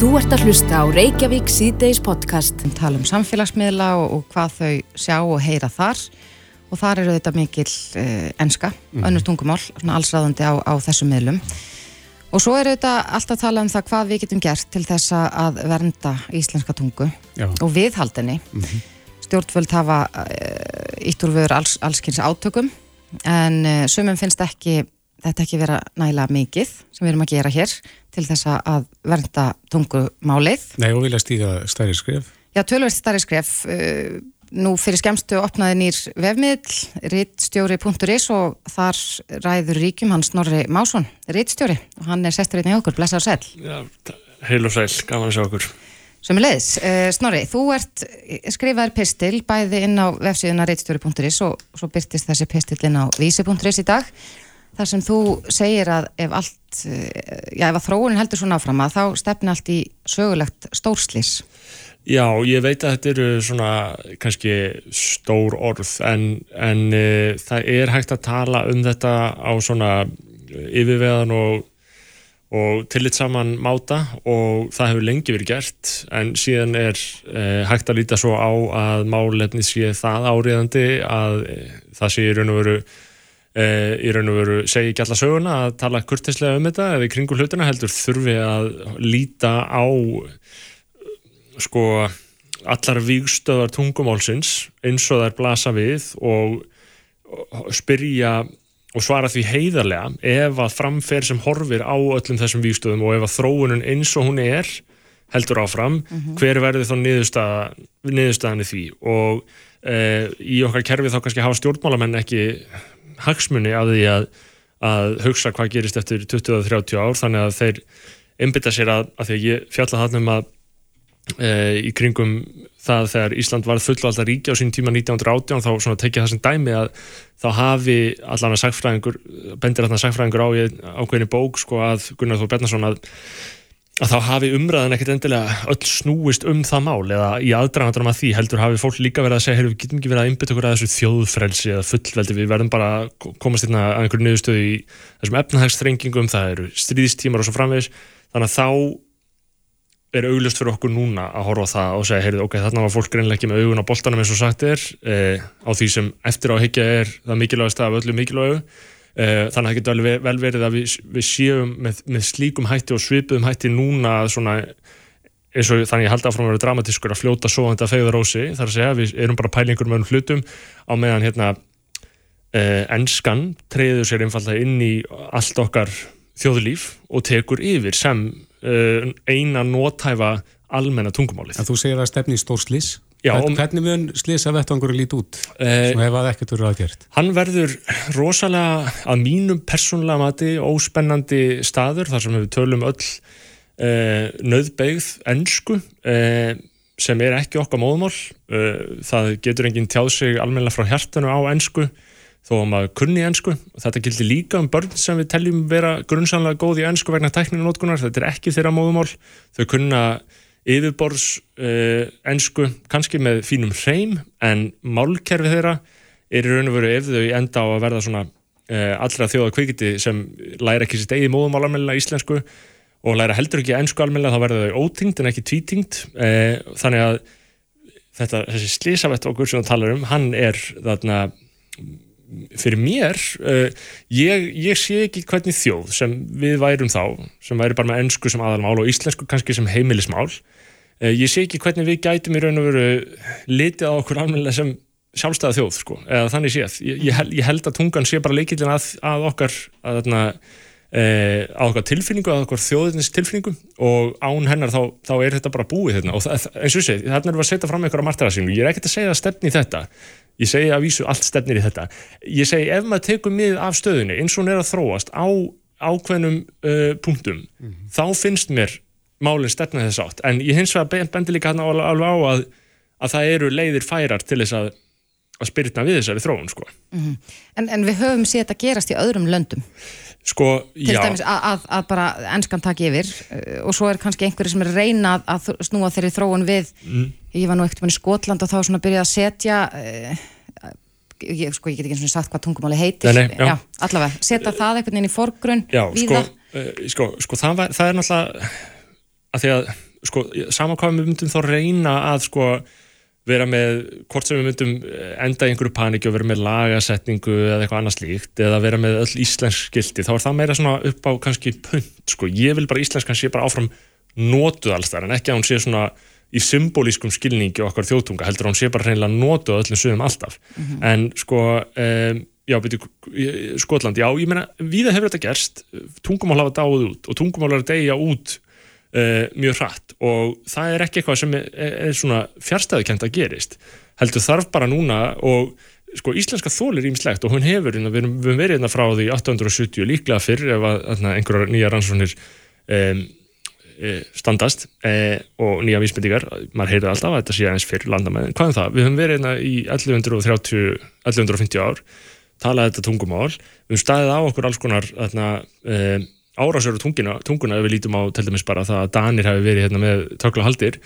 Þú ert að hlusta á Reykjavík síðdeis podcast. Við talum samfélagsmiðla og, og hvað þau sjá og heyra þar og þar eru þetta mikil uh, enska, mm. önnur tungumál, svona allsræðandi á, á þessum miðlum. Og svo eru þetta alltaf að tala um það hvað við getum gert til þess að vernda íslenska tungu Já. og viðhaldinni. Mm -hmm. Stjórnvöld hafa uh, ítt úr vöður alls, allskynns átökum en uh, sumum finnst ekki þetta ekki vera nægilega mikið sem við erum að gera hér til þess að vernda tungumálið. Nei og vilja stíga stærri skref? Já, tölverst stærri skref. Uh, nú fyrir skemstu opnaði nýr vefmiðl, rittstjóri.is og þar ræður ríkjum hans Snorri Másson, rittstjóri og hann er sestur einnig okkur, blessaður sæl. Já, heil og sæl, gaman að sjá okkur. Sem leiðis. Uh, Snorri, þú ert skrifaður pistil bæði inn á vefsíðuna rittstjóri.is og svo byrtist þessi pistil inn á vísi.is í dag þar sem þú segir að ef allt, já ef að þróunin heldur svona áfram að þá stefni allt í sögulegt stórslís. Já, ég veit að þetta eru svona kannski stór orð en, en e, það er hægt að tala um þetta á svona yfirveðan og, og tillitsaman máta og það hefur lengi verið gert en síðan er e, hægt að líta svo á að málefni sé það áriðandi að e, það sé í raun og veru í raun og veru segi ekki alla söguna að tala kurtislega um þetta eða í kringu hlutina heldur þurfi að líta á sko allar vígstöðar tungumálsins eins og er blasa við og, spyrja og svara því heiðarlega ef að framfer sem horfir á öllum þessum vígstöðum og ef að þróunum eins og hún er heldur áfram, mm -hmm. hver verður þá niðurstaða, niðurstaðan í því og uh, í okkar kerfi þá kannski hafa stjórnmálamenn ekki hagsmunni af því að, að hugsa hvað gerist eftir 20-30 ár þannig að þeir einbytta sér að, að því að ég fjalla það um að e, í kringum það þegar Ísland var fullvalda ríkja á sín tíma 1918 þá tekja það sem dæmi að þá hafi allan að sagfræðingur bendir allan að sagfræðingur á ákveðinni bók sko að Gunnar Þór Bjarnason að að þá hafi umræðan ekkert endilega öll snúist um það mál eða í aðdragandunum að því heldur hafi fólk líka verið að segja við getum ekki verið að einbytta okkur að þessu þjóðfrelsi eða fullveldi, við verðum bara að komast inn að einhverju niðurstöðu í þessum efnahagstrengingum, það eru stríðstímar og svo framvegis, þannig að þá er auglust fyrir okkur núna að horfa á það og segja, heyrðu, ok, þarna var fólk reynilega ekki með augun á boltanum eins og sagt er eh, á því sem eftir áhyggja Eh, þannig að það getur alveg vel verið að við, við séum með, með slíkum hætti og svipuðum hætti núna svona, eins og þannig að ég held áfram að vera dramatískur að fljóta svo þetta fegðarósi þar að segja við erum bara pælingur með um hlutum á meðan hérna eh, ennskan treyður sér einfallega inn í allt okkar þjóðlíf og tekur yfir sem eh, eina nótæfa almenna tungumálið. En þú segir að stefni í stór slís? Já, Hvern, hvernig mun slisa vettvangur líti út? Eh, sem hefa ekkert verið aðgjert? Hann verður rosalega að mínum persónulega mati óspennandi staður þar sem við tölum öll eh, nöðbeigð ennsku eh, sem er ekki okkar móðmál það getur enginn tjáð sig almenna frá hjartanu á ennsku þó að maður kunni ennsku þetta gildi líka um börn sem við teljum vera grunnsanlega góð í ennsku vegna tækninu nótkunar þetta er ekki þeirra móðmál þau kunna yfirborðs uh, ennsku, kannski með fínum hreim en málkerfi þeirra er í raun og veru ef þau enda á að verða svona uh, allra þjóða kvikiti sem læra ekki sitt eigið móðumál almennilega íslensku og læra heldur ekki ennsku almennilega þá verða þau ótingt en ekki tvítingt uh, þannig að þetta, þessi slísavett okkur sem það talar um, hann er þarna fyrir mér ég, ég sé ekki hvernig þjóð sem við værum þá, sem væri bara með ennsku sem aðalmál og íslensku kannski sem heimilismál ég sé ekki hvernig við gætum í raun og veru litið á okkur almennilega sem sjálfstæða þjóð sko, eða þannig séð. Ég, ég, held, að tungan sé bara leikillin að, að okkar að, þarna, e, að okkar tilfinningu, að okkar þjóðinins tilfinningu og án hennar þá, þá er þetta bara búið hérna. og það, eins og sé, þarna erum við að setja fram einhverja martaraðsínu, ég er ekkert að segja stefni þetta ég segi að vísu allt stefnir í þetta ég segi ef maður tekur mið af stöðunni eins og hún er að þróast á ákveðnum uh, punktum mm -hmm. þá finnst mér málinn stefna þess átt en ég hins vegar bendi líka alveg á að, að það eru leiðir færar til þess að, að spyrna við þessari þróun sko. mm -hmm. en, en við höfum séð þetta gerast í öðrum löndum sko, til já dæmis að, að, að bara ennskan taki yfir uh, og svo er kannski einhverju sem er reyna að snúa þeirri þróun við mm. ég var nú ekkert með Skotland og þá svona byrjaði að setja uh, ég, sko, ég get ekki eins og sagt hvað tungumáli heitir Nei, nei, já. já, allavega, setja það einhvern veginn í forgrunn Já, sko, uh, sko, sko það, var, það er náttúrulega að því að sko, saman hvað við myndum þá reyna að sko vera með, hvort sem við myndum eh, enda í einhverju paníki og vera með lagasetningu eða eitthvað annað slíkt eða vera með öll íslensk skildi, þá er það meira svona upp á kannski punt, sko, ég vil bara íslenskan sé bara áfram notuð alls þar en ekki að hún sé svona í symbolískum skilningi okkar þjóðtunga, heldur að hún sé bara reynilega notuð öllum sögum alltaf, mm -hmm. en sko um, já, byrju, Skotland, já, ég meina, viða hefur þetta gerst tungumál hafa dáið út og tungumál er að deyja út uh, mjög hratt. Og það er ekki eitthvað sem er, er svona fjárstæðukent að gerist. Heldur þarf bara núna og sko íslenska þól er ímslegt og hún hefur við erum verið hérna frá því 1870 líklega fyrr ef að einhverjar nýja rannsóknir um, standast eh, og nýja vísbendingar. Maður heyrði alltaf að þetta sé aðeins fyrr landamæðin hvað er um það? Við höfum verið hérna í 1130 1150 ár talaði þetta tungumál, við höfum staðið á okkur alls konar þarna, eh, árásöru tunguna, tunguna ef við lítum á til dæmis bara það að Danir hafi verið hérna með tökla haldir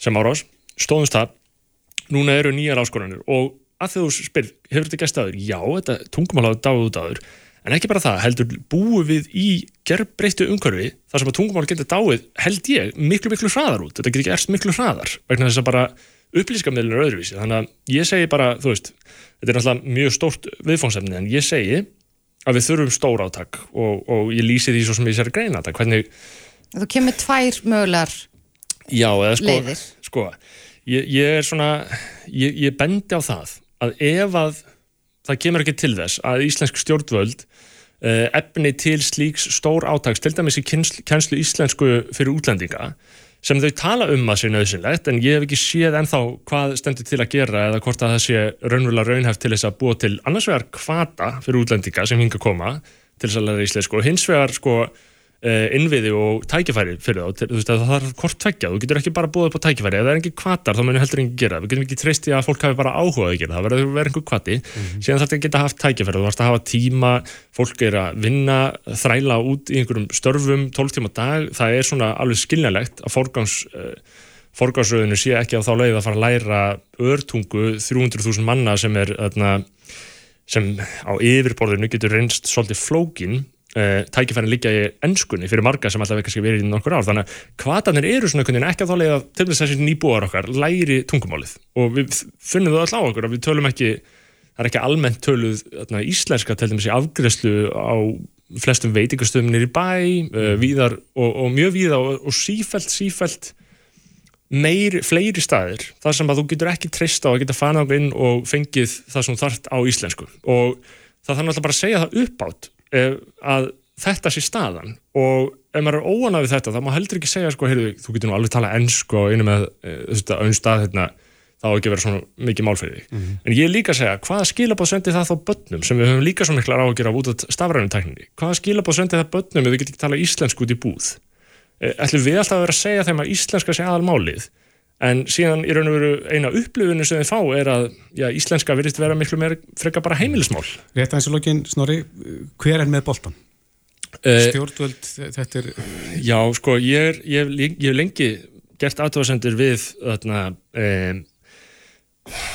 sem árás, stóðumst það núna eru nýjar áskonanir og að þú spyr, hefur þetta gæst aður? Já, þetta tungumál hafa dáið út aður en ekki bara það, heldur búið við í gerbreyttu umhverfi þar sem að tungumál getur dáið, held ég, miklu miklu hraðar út, þetta getur ekki erst miklu hraðar vegna þess að bara upplýskamilin er öðruvísi, þannig að ég segi bara, þú veist þetta er náttúrulega mjög stórt viðfóngsefni en ég segi að við þurfum stór áttak og, og ég lýsi því svo sem ég sér greina þetta hvernig Þú kemur tvær mögulegar já, eða, sko, sko, ég, ég er svona ég, ég bendi á það að ef að það kemur ekki til þess að íslensk stjórnvöld uh, efni til slíks stór átaks til dæmis í kjænslu íslensku fyrir útlendinga sem þau tala um að sé nöðsynlegt en ég hef ekki séð ennþá hvað stendur til að gera eða hvort að það sé raunverulega raunhæft til þess að búa til annars vegar kvata fyrir útlendinga sem hinga að koma til þess að læra íslensku og hins vegar sko innviði og tækifæri fyrir þá. Þú veist að það er hvort tveggja, þú getur ekki bara búið upp á tækifæri, ef það er engin kvatar þá munir heldur engin gera, við getum ekki treysti að fólk hafi bara áhugað að gera, það. Verður að vera einhver kvati mm -hmm. síðan þarf þetta að geta haft tækifæri. Þú varst að hafa tíma, fólk er að vinna þræla út í einhverjum störfum 12 tíma dag, það er svona alveg skiljanlegt að forgangs uh, forgangsröðinu sé ekki á þá leið að fara að læra örtungu 300.000 manna sem er öðna, sem á yfirborðinu getur reynst svolítið flókin Uh, tækifærin líka í ennskunni fyrir marga sem alltaf ekki verið í nokkur ár. Þannig að kvatanir eru svona einhvern veginn ekki að þálega til þess að þessi nýbúar okkar læri tungumálið. Og við finnum það alltaf á okkur að við tölum ekki, það er ekki almennt töluð þarna, íslenska til dæmis í afgræslu á flestum veitingastöðumnir í bæ uh, víðar, og, og mjög víða og, og sífælt, sífælt meir, fleiri staðir þar sem að þú getur ekki treysta á að geta fanað inn og fengið það sem þart á íslensku. Og það þannig alltaf bara að segja það uppátt að þetta sé staðan. Og ef maður er óanað við þetta þá má heldur ekki segja sko, heyrðu, þú getur nú alveg tala ennsku og einu með auðvitað auðvitað stað hérna, þá ekki vera svona mikið málfeyði mm -hmm. en ég er líka að segja, hvaða skilabóð sendir það þá börnum sem við höfum líka svo miklar á að gera út af stafrænum tækningi, hvaða skilabóð sendir það börnum ef við getum ekki tala íslensku út í búð? Ætlum við alltaf að vera að segja þeim að íslenska sé aðal málið en síðan í raun og veru eina upplifinu sem þið fá er að já, íslenska virðist vera miklu meira frekka bara heimilismál. Rétt aðeins og lókin, Snorri, hver er með boltan? Uh, Stjórnvöld, þetta er Já, sko, ég hef lengi gert aðtöðasendur við þarna um,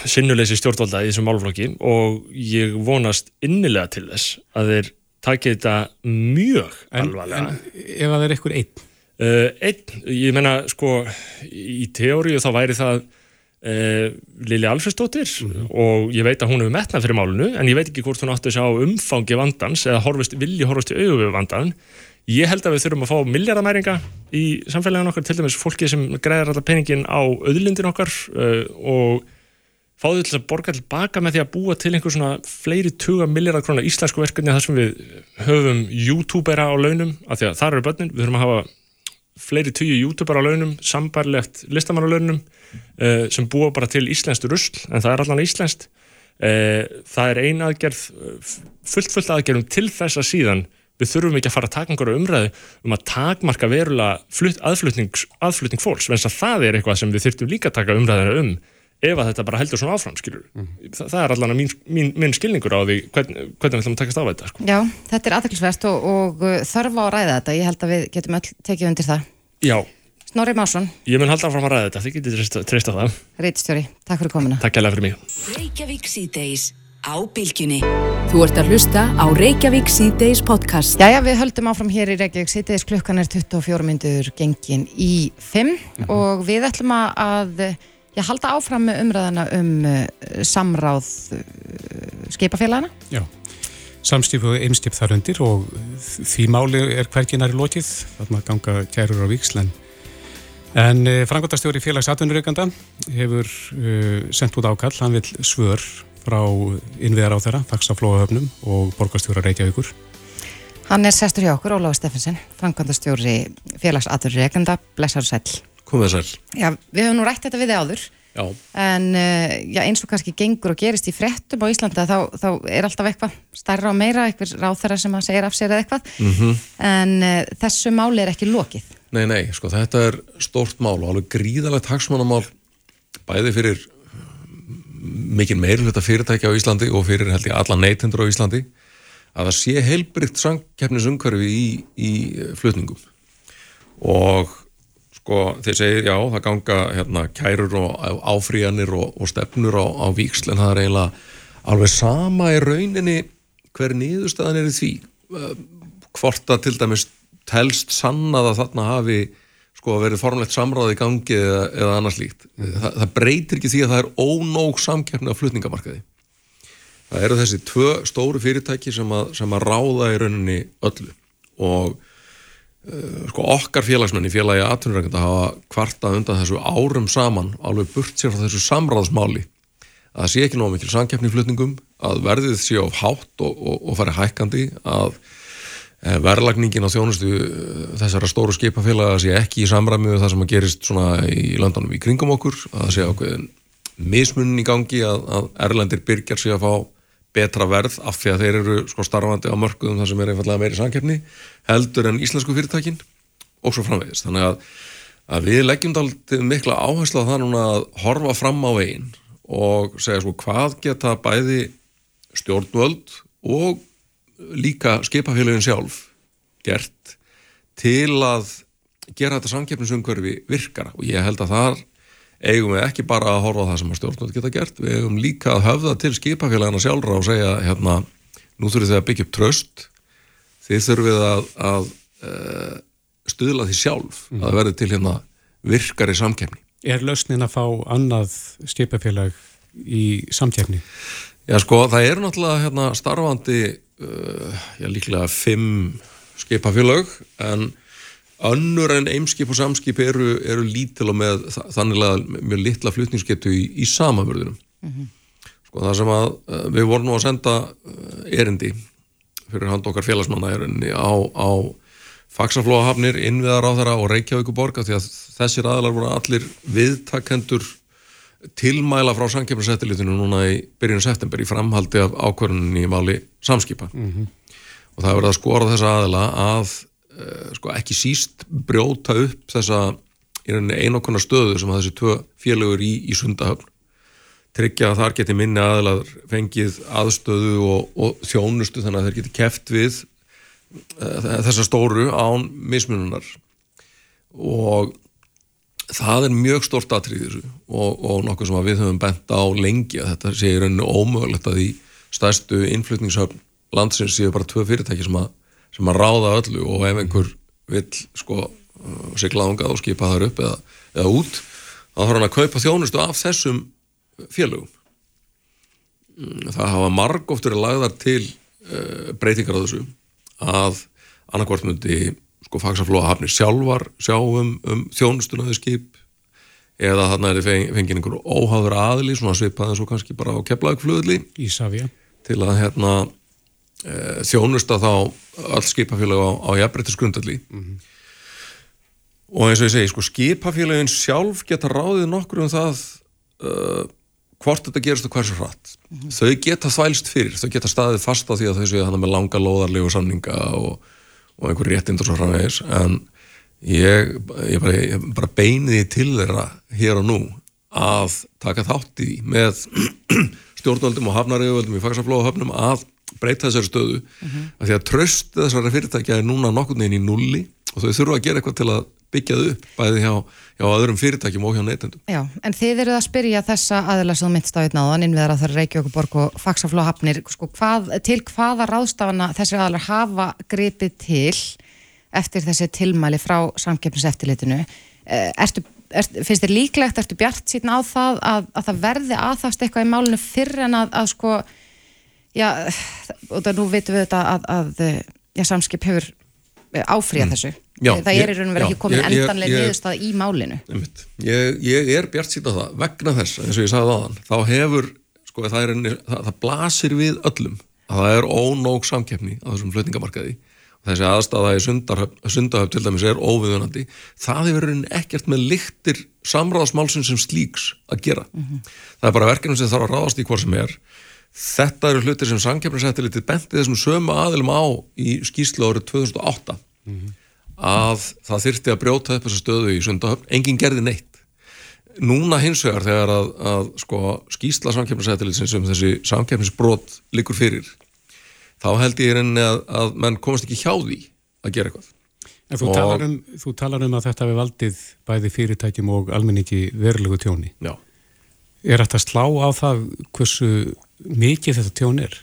sinnuleysi stjórnvalda í þessum málflokki og ég vonast innilega til þess að þeir takja þetta mjög en, alvarlega. En ef það er einhver einn einn, ég menna sko í teóriu þá væri það uh, Lili Alfredsdóttir mm og ég veit að hún hefur metnað fyrir málunu en ég veit ekki hvort hún átti að sjá umfangi vandans eða horfist, vilji horfist í auðvöfu vandan ég held að við þurfum að fá miljardamæringa í samfélaginu okkar til dæmis fólki sem greiðar alltaf peningin á auðlindin okkar uh, og fáðu til að borga tilbaka með því að búa til einhver svona fleiri 20 miljardar krónar íslensku verkefni þar sem við höfum youtubera á launum af því að það eru börnin, við þurfum að hafa fleiri tíu youtuber á launum, sambarlegt listamann á launum uh, sem búa bara til íslenskt rusl, en það er allan íslenskt. Uh, það er ein aðgerð fullt fullt aðgerðum til þess að síðan við þurfum ekki að fara að taka einhverju umræðu um að takmarka verulega aðflutning, aðflutning fólks, en það er eitthvað sem við þurftum líka að taka umræðinu um ef að þetta bara heldur svona áfram, skilur mm. Þa, það er allan mín, mín, mín skilningur á því hvern, hvernig við ætlum að takast á þetta sko. Já, þetta er aðeinsvært og, og uh, þarf á að ræða þetta, ég held að við getum öll tekið undir það Já Snorri Másson Ég mun halda fram að ræða þetta, þið getur treyst á það Reitstjóri, takk fyrir komina Takk kærlega fyrir mig Reykjavík síðdeis á bylgjunni. Þú ert að hlusta á Reykjavík C-Days podcast. Jæja, við höldum áfram hér í Reykjavík C-Days. Klukkan er 24 myndur gengin í 5 mm -hmm. og við ætlum að já, halda áfram með umræðana um uh, samráð uh, skipafélagana. Já, samstíf og einstip þar undir og því máli er hverginar í lótið. Þarna ganga kærur á Víkslenn. En uh, frangotastjóri félags atvinnureikanda hefur uh, sendt út ákall, hann vil svör frá innviðar á þeirra, fagsaflóahöfnum og borgastjóra Reykjavíkur. Hann er sestur hjá okkur, Óláfi Steffensen, frangandastjóri félagsatur Reykjanda, blessaður sæl. Komið sæl. Já, við höfum nú rætt þetta við þið áður, já. en uh, já, eins og kannski gengur og gerist í frettum á Íslanda, þá, þá er alltaf eitthvað starra og meira, eitthvað ráþara sem að segja af sér eða eitthvað, mm -hmm. en uh, þessu máli er ekki lokið. Nei, nei, sko, þetta er stórt mál og alveg gríðalegt hagsmannamál bæði fyrir mikið meirinn þetta fyrirtæki á Íslandi og fyrir held ég alla neytendur á Íslandi að það sé heilbrikt samkeppnisumkörfi í, í flutningum og sko þeir segir já það ganga hérna kærur og áfríjanir og, og stefnur á, á víksl en það er eiginlega alveg sama í rauninni hver nýðustæðan er í því hvort að til dæmis telst sannað að þarna hafi sko verið formlegt samráð í gangi eða, eða annars líkt. Mm. Þa, það breytir ekki því að það er ónóg samkjörni á flutningamarkaði. Það eru þessi tvö stóru fyrirtæki sem að, sem að ráða í rauninni öllu og sko okkar félagsmenn í félagi aðtunurreikanda hafa kvartað undan þessu árum saman alveg burt sér frá þessu samráðsmáli að það sé ekki nóg mikil samkjörni í flutningum, að verðið sé á hátt og, og, og fari hækkandi að Eh, verðlagningin á þjónustu eh, þessara stóru skipafélaga sé ekki í samræmi með það sem að gerist svona í landunum í kringum okkur, að það sé ákveðin mismunni í gangi að, að Erlendir byrjar sig að fá betra verð af því að þeir eru sko starfandi á mörguðum þar sem er einfallega meiri samkeppni heldur en íslensku fyrirtækin og svo framvegist. Þannig að, að við leggjum daldið mikla áherslu á það núna að horfa fram á einn og segja sko hvað geta bæði stjórnvöld og líka skipafélagin sjálf gert til að gera þetta samkeppnisumkörfi virkara og ég held að þar eigum við ekki bara að horfa á það sem að stjórnvöld geta gert, við eigum líka að höfða til skipafélagina sjálfra og segja hérna, nú þurfum þið að byggja upp tröst þið þurfum að, að uh, stuðla því sjálf mm. að verði til hérna virkari samkeppni. Er lausnin að fá annað skipafélag í samkeppni? Já sko, það er náttúrulega hérna, starfandi uh, já, líklega fimm skipafélög en önnur en eimskip og samskip eru, eru lítil og með þannig mjög litla flutningsgetu í, í samaförðunum mm -hmm. sko það sem að uh, við vorum nú að senda uh, erindi fyrir hand okkar félagsmanna erindi á, á faksaflóahafnir, innviðar á þeirra og Reykjavíkuborga því að þessir aðlar voru allir viðtakendur tilmæla frá samkjöfnarsettilitinu núna í byrjun september í framhaldi af ákvörðunni í máli samskipa mm -hmm. og það er verið að skora þessa aðila að sko, ekki síst brjóta upp þessa einokkona stöðu sem þessi tvö félagur í, í sundahöfn. Tryggja að þar geti minni aðilar fengið aðstöðu og, og þjónustu þannig að þeir geti keft við uh, þessa stóru án mismununar. Og það er mjög stort aðtrið þessu og, og nokkuð sem við höfum bent á lengi að þetta sé í rauninu ómögulegt að því stærstu innflutningshöfn landsins séu bara tvö fyrirtæki sem að, sem að ráða öllu og ef einhver vill sko sigla ángað og skipa þar upp eða, eða út þá þarf hann að kaupa þjónustu af þessum félögum. Mm, það hafa marg oftur lagðar til uh, breytingar á þessu að annarkvort myndi sko fagsaflóa hafnir sjálfar sjá um, um þjónustunaði skip eða þarna er þið fengið einhver óháður aðli svona svipaðan svo kannski bara á keflaugflöðli til að hérna þjónusta þá all skipafélag á, á jafnbrettisgrundalli mm -hmm. og eins og ég segi sko skipafélagin sjálf geta ráðið nokkur um það uh, hvort þetta gerist og hversu hratt mm -hmm. þau geta þvælst fyrir, þau geta staðið fast á því að þau séu þannig með langa loðarlegu samninga og og einhver réttind og svo framvegis en ég, ég, bara, ég bara beiniði til þeirra hér og nú að taka þátt í með stjórnvöldum og hafnariðvöldum í fagsaflóðahöfnum að breyta þessari stöðu mm -hmm. að því að tröst þessari fyrirtækja er núna nokkur neginn í nulli og þau þurfa að gera eitthvað til að byggja þau upp bæði hjá, hjá öðrum fyrirtækjum og hjá neytendum. Já, en þið eruð að spyrja þessa sem þú myndst á einn áðan innviðar að það er Reykjavíkuborg og Faxaflóhafnir sko, hvað, til hvaða ráðstafana þessir aðalar hafa gripið til eftir þessi tilmæli frá samkeppniseftilitinu eh, ertu, ertu, finnst þér líklegt, ertu bjart síðan á það að, að það verði aðþást eitthvað í málunum fyrr en að, að sko já, og það nú vitum við þetta að, að já, samskip hefur áfríða mm. þessu. Já, það er í raun og verið ekki komin endanlega niðurstað í málinu. Ég, ég er bjart síðan á það vegna þess, eins og ég sagði aðan þá hefur, sko, það, er, það, það blasir við öllum að það er ónóg samkeppni á þessum flutningamarkaði. Þessi aðstæða í sundahöf til dæmis er óviðunandi. Það hefur ekkert með lyktir samráðsmálsinn sem slíks að gera. Mm -hmm. það er bara verkefnum sem þarf að ráðast í hvað sem er þetta eru hlutir sem samkeppnisættilitið benti þessum sömu aðilum á í skýrslu árið 2008 mm -hmm. að það þyrti að brjóta upp þessa stöðu í sundahöf enginn gerði neitt núna hins vegar þegar að, að sko, skýrsla samkeppnisættilitið sem þessi samkeppnisbrot likur fyrir þá held ég reyni að, að menn komast ekki hjá því að gera eitthvað. En þú, og... talar, um, þú talar um að þetta hefur valdið bæði fyrirtækjum og almenningi verulegu tjóni. Já. Er þetta slá á það hversu mikið þetta tjón er?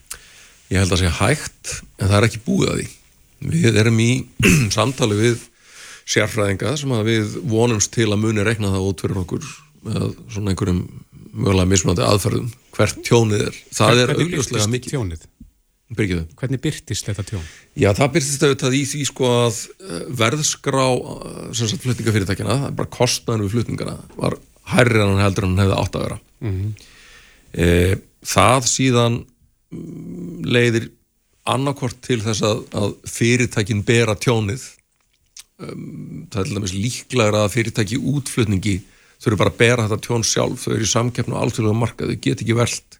Ég held að sé hægt, en það er ekki búið að því. Við erum í samtali við sérfræðinga sem að við vonumst til að muni rekna það út fyrir okkur með svona einhverjum mögulega mismunandi aðferðum hvert tjónið er. Það Hver, er augljóslega mikið. Tjónið? Byrgiðu. Hvernig byrtist þetta tjón? Já, það byrtist auðvitað í því sko að eh, verðskrá eh, flutningafyrirtækina, það er bara kostnæðan við flutningana, var hærri en hann heldur en hann hefði átt að vera. Mm -hmm. e, það síðan mm, leiðir annarkort til þess að, að fyrirtækin bera tjónið. Um, það er til dæmis líklægra að fyrirtæki útflutningi þurfu bara að bera þetta tjón sjálf, þau eru í samkeppnu og alltfélag markað, þau get ekki verðt.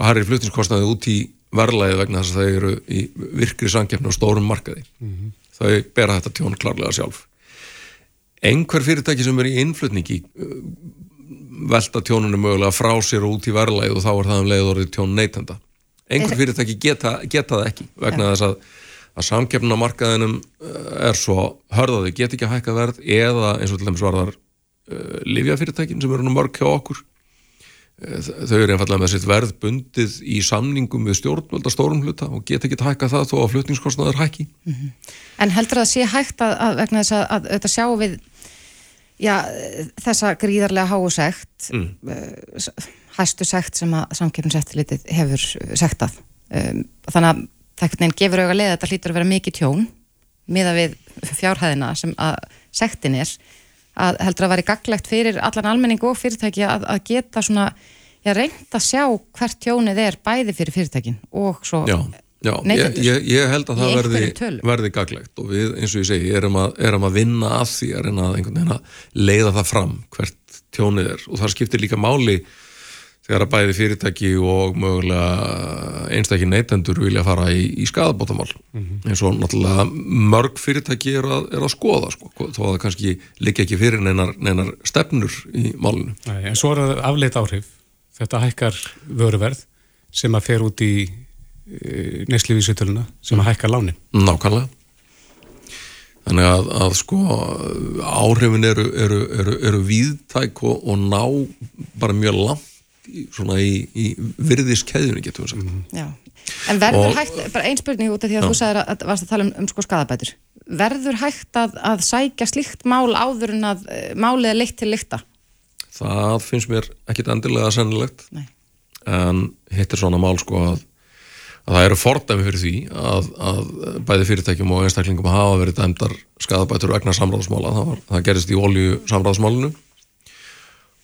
Hærri flutningskostnæði út í verðlæði vegna þess að þau eru í virkri samkeppni og stórum markaði mm -hmm. þau bera þetta tjón klarlega sjálf einhver fyrirtæki sem er í innflutningi velta tjónunum mögulega frá sér og út í verðlæði og þá er það um leið orðið tjón neytenda einhver fyrirtæki geta, geta það ekki vegna þess að, að samkeppnin á markaðinum uh, er svo hörðaði, get ekki að hækka verð eða eins og til dæmis varðar uh, livjafyrirtækin sem eru nú mörg hjá okkur þau eru einfallega með sitt verð bundið í samningum við stjórnvölda stórum hluta og geta ekki hækka það þó að flutningskostnaður hækki. Mm -hmm. En heldur það að sé hægt að, að vegna þess að, að þetta sjá við já, þessa gríðarlega háu segt mm. uh, hæstu segt sem að samkipninseftilitið hefur segtað um, þannig að það gefur auðvitað leið að þetta hlýtur að vera mikið tjón miða við fjárhæðina sem að sektin er að heldur að vera gaglegt fyrir allan almenning og fyrirtæki að, að geta svona, já, reynd að sjá hvert tjónið er bæði fyrir fyrirtækin og svo já, já. Ég, ég, held að það verði, verði gaglegt og við, eins og ég segi, erum að, erum að vinna að því að reyna að leiða það fram hvert tjónið er og það skiptir líka máli þegar að bæði fyrirtæki og mögulega einstakki neytendur vilja fara í, í skadabótamál mm -hmm. eins og náttúrulega mörg fyrirtæki er að, er að skoða sko, þó að það kannski liggja ekki fyrir neinar, neinar stefnur í málunum. Nei, en svo er það afleitt áhrif þetta hækkar vöruverð sem að fer út í e, neslífísutöluna sem að hækkar lánin. Nákvæmlega þannig að, að sko áhrifin eru, eru, eru, eru víðtæk og, og ná bara mjög langt svona í, í virðiskeðjunni getur við sagt mm. Já, en verður og, hægt, bara ein spurning út af því að já. þú sagði að varst að tala um, um sko skadabætur verður hægt að, að sækja slíkt mál áður en að uh, málið er leitt til líkta? Það finnst mér ekkit endilega sennilegt Nei. en hitt er svona mál sko að, að það eru fordæmi fyrir því að, að bæði fyrirtækjum og einstaklingum hafa verið dæmdar skadabætur vegna samráðsmála, það, var, það gerist í olju samráðsmálunu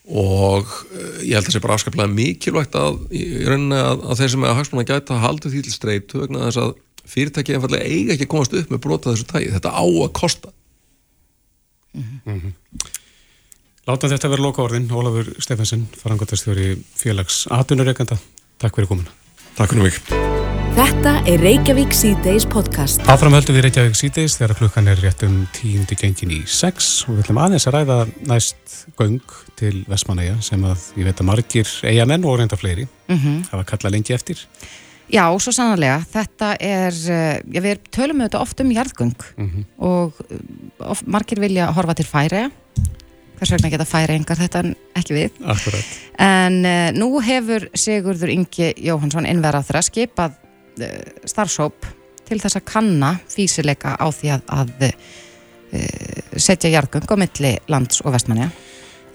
og eh, ég held að það sé bara afskaplega mikilvægt að, að, að þeir sem er að hagsmanna gæta haldi því til streytu vegna þess að fyrirtæki einfallega eiga ekki að komast upp með brota þessu tægi, þetta á að kosta. Mm -hmm. Láta þetta vera loka orðin Ólafur Stefansson, farangotastjóri félags aðunureikanda, takk fyrir komuna Takk fyrir mig Þetta er Reykjavík C-Days podcast. Áframhöldu við Reykjavík C-Days þegar klukkan er rétt um tíundi gengin í sex og við ætlum aðeins að ræða næst göng til Vestmanæja sem að ég veit að margir eigamenn og reynda fleiri mm -hmm. hafa kallað lengi eftir. Já, svo sannlega, þetta er, eh, já, við tölum auðvitað oft um jarðgöng og eh, oft, margir vilja horfa til færi, hvers vegna geta færi engar þetta en ekki við. Akkurat. En uh, nú hefur Sigurður Ingi Jóhansson innverað þeirra skipað uh, starfsóp til þess að kanna físileika á því að, að uh, setja jarðgöng á milli lands og vestmannja.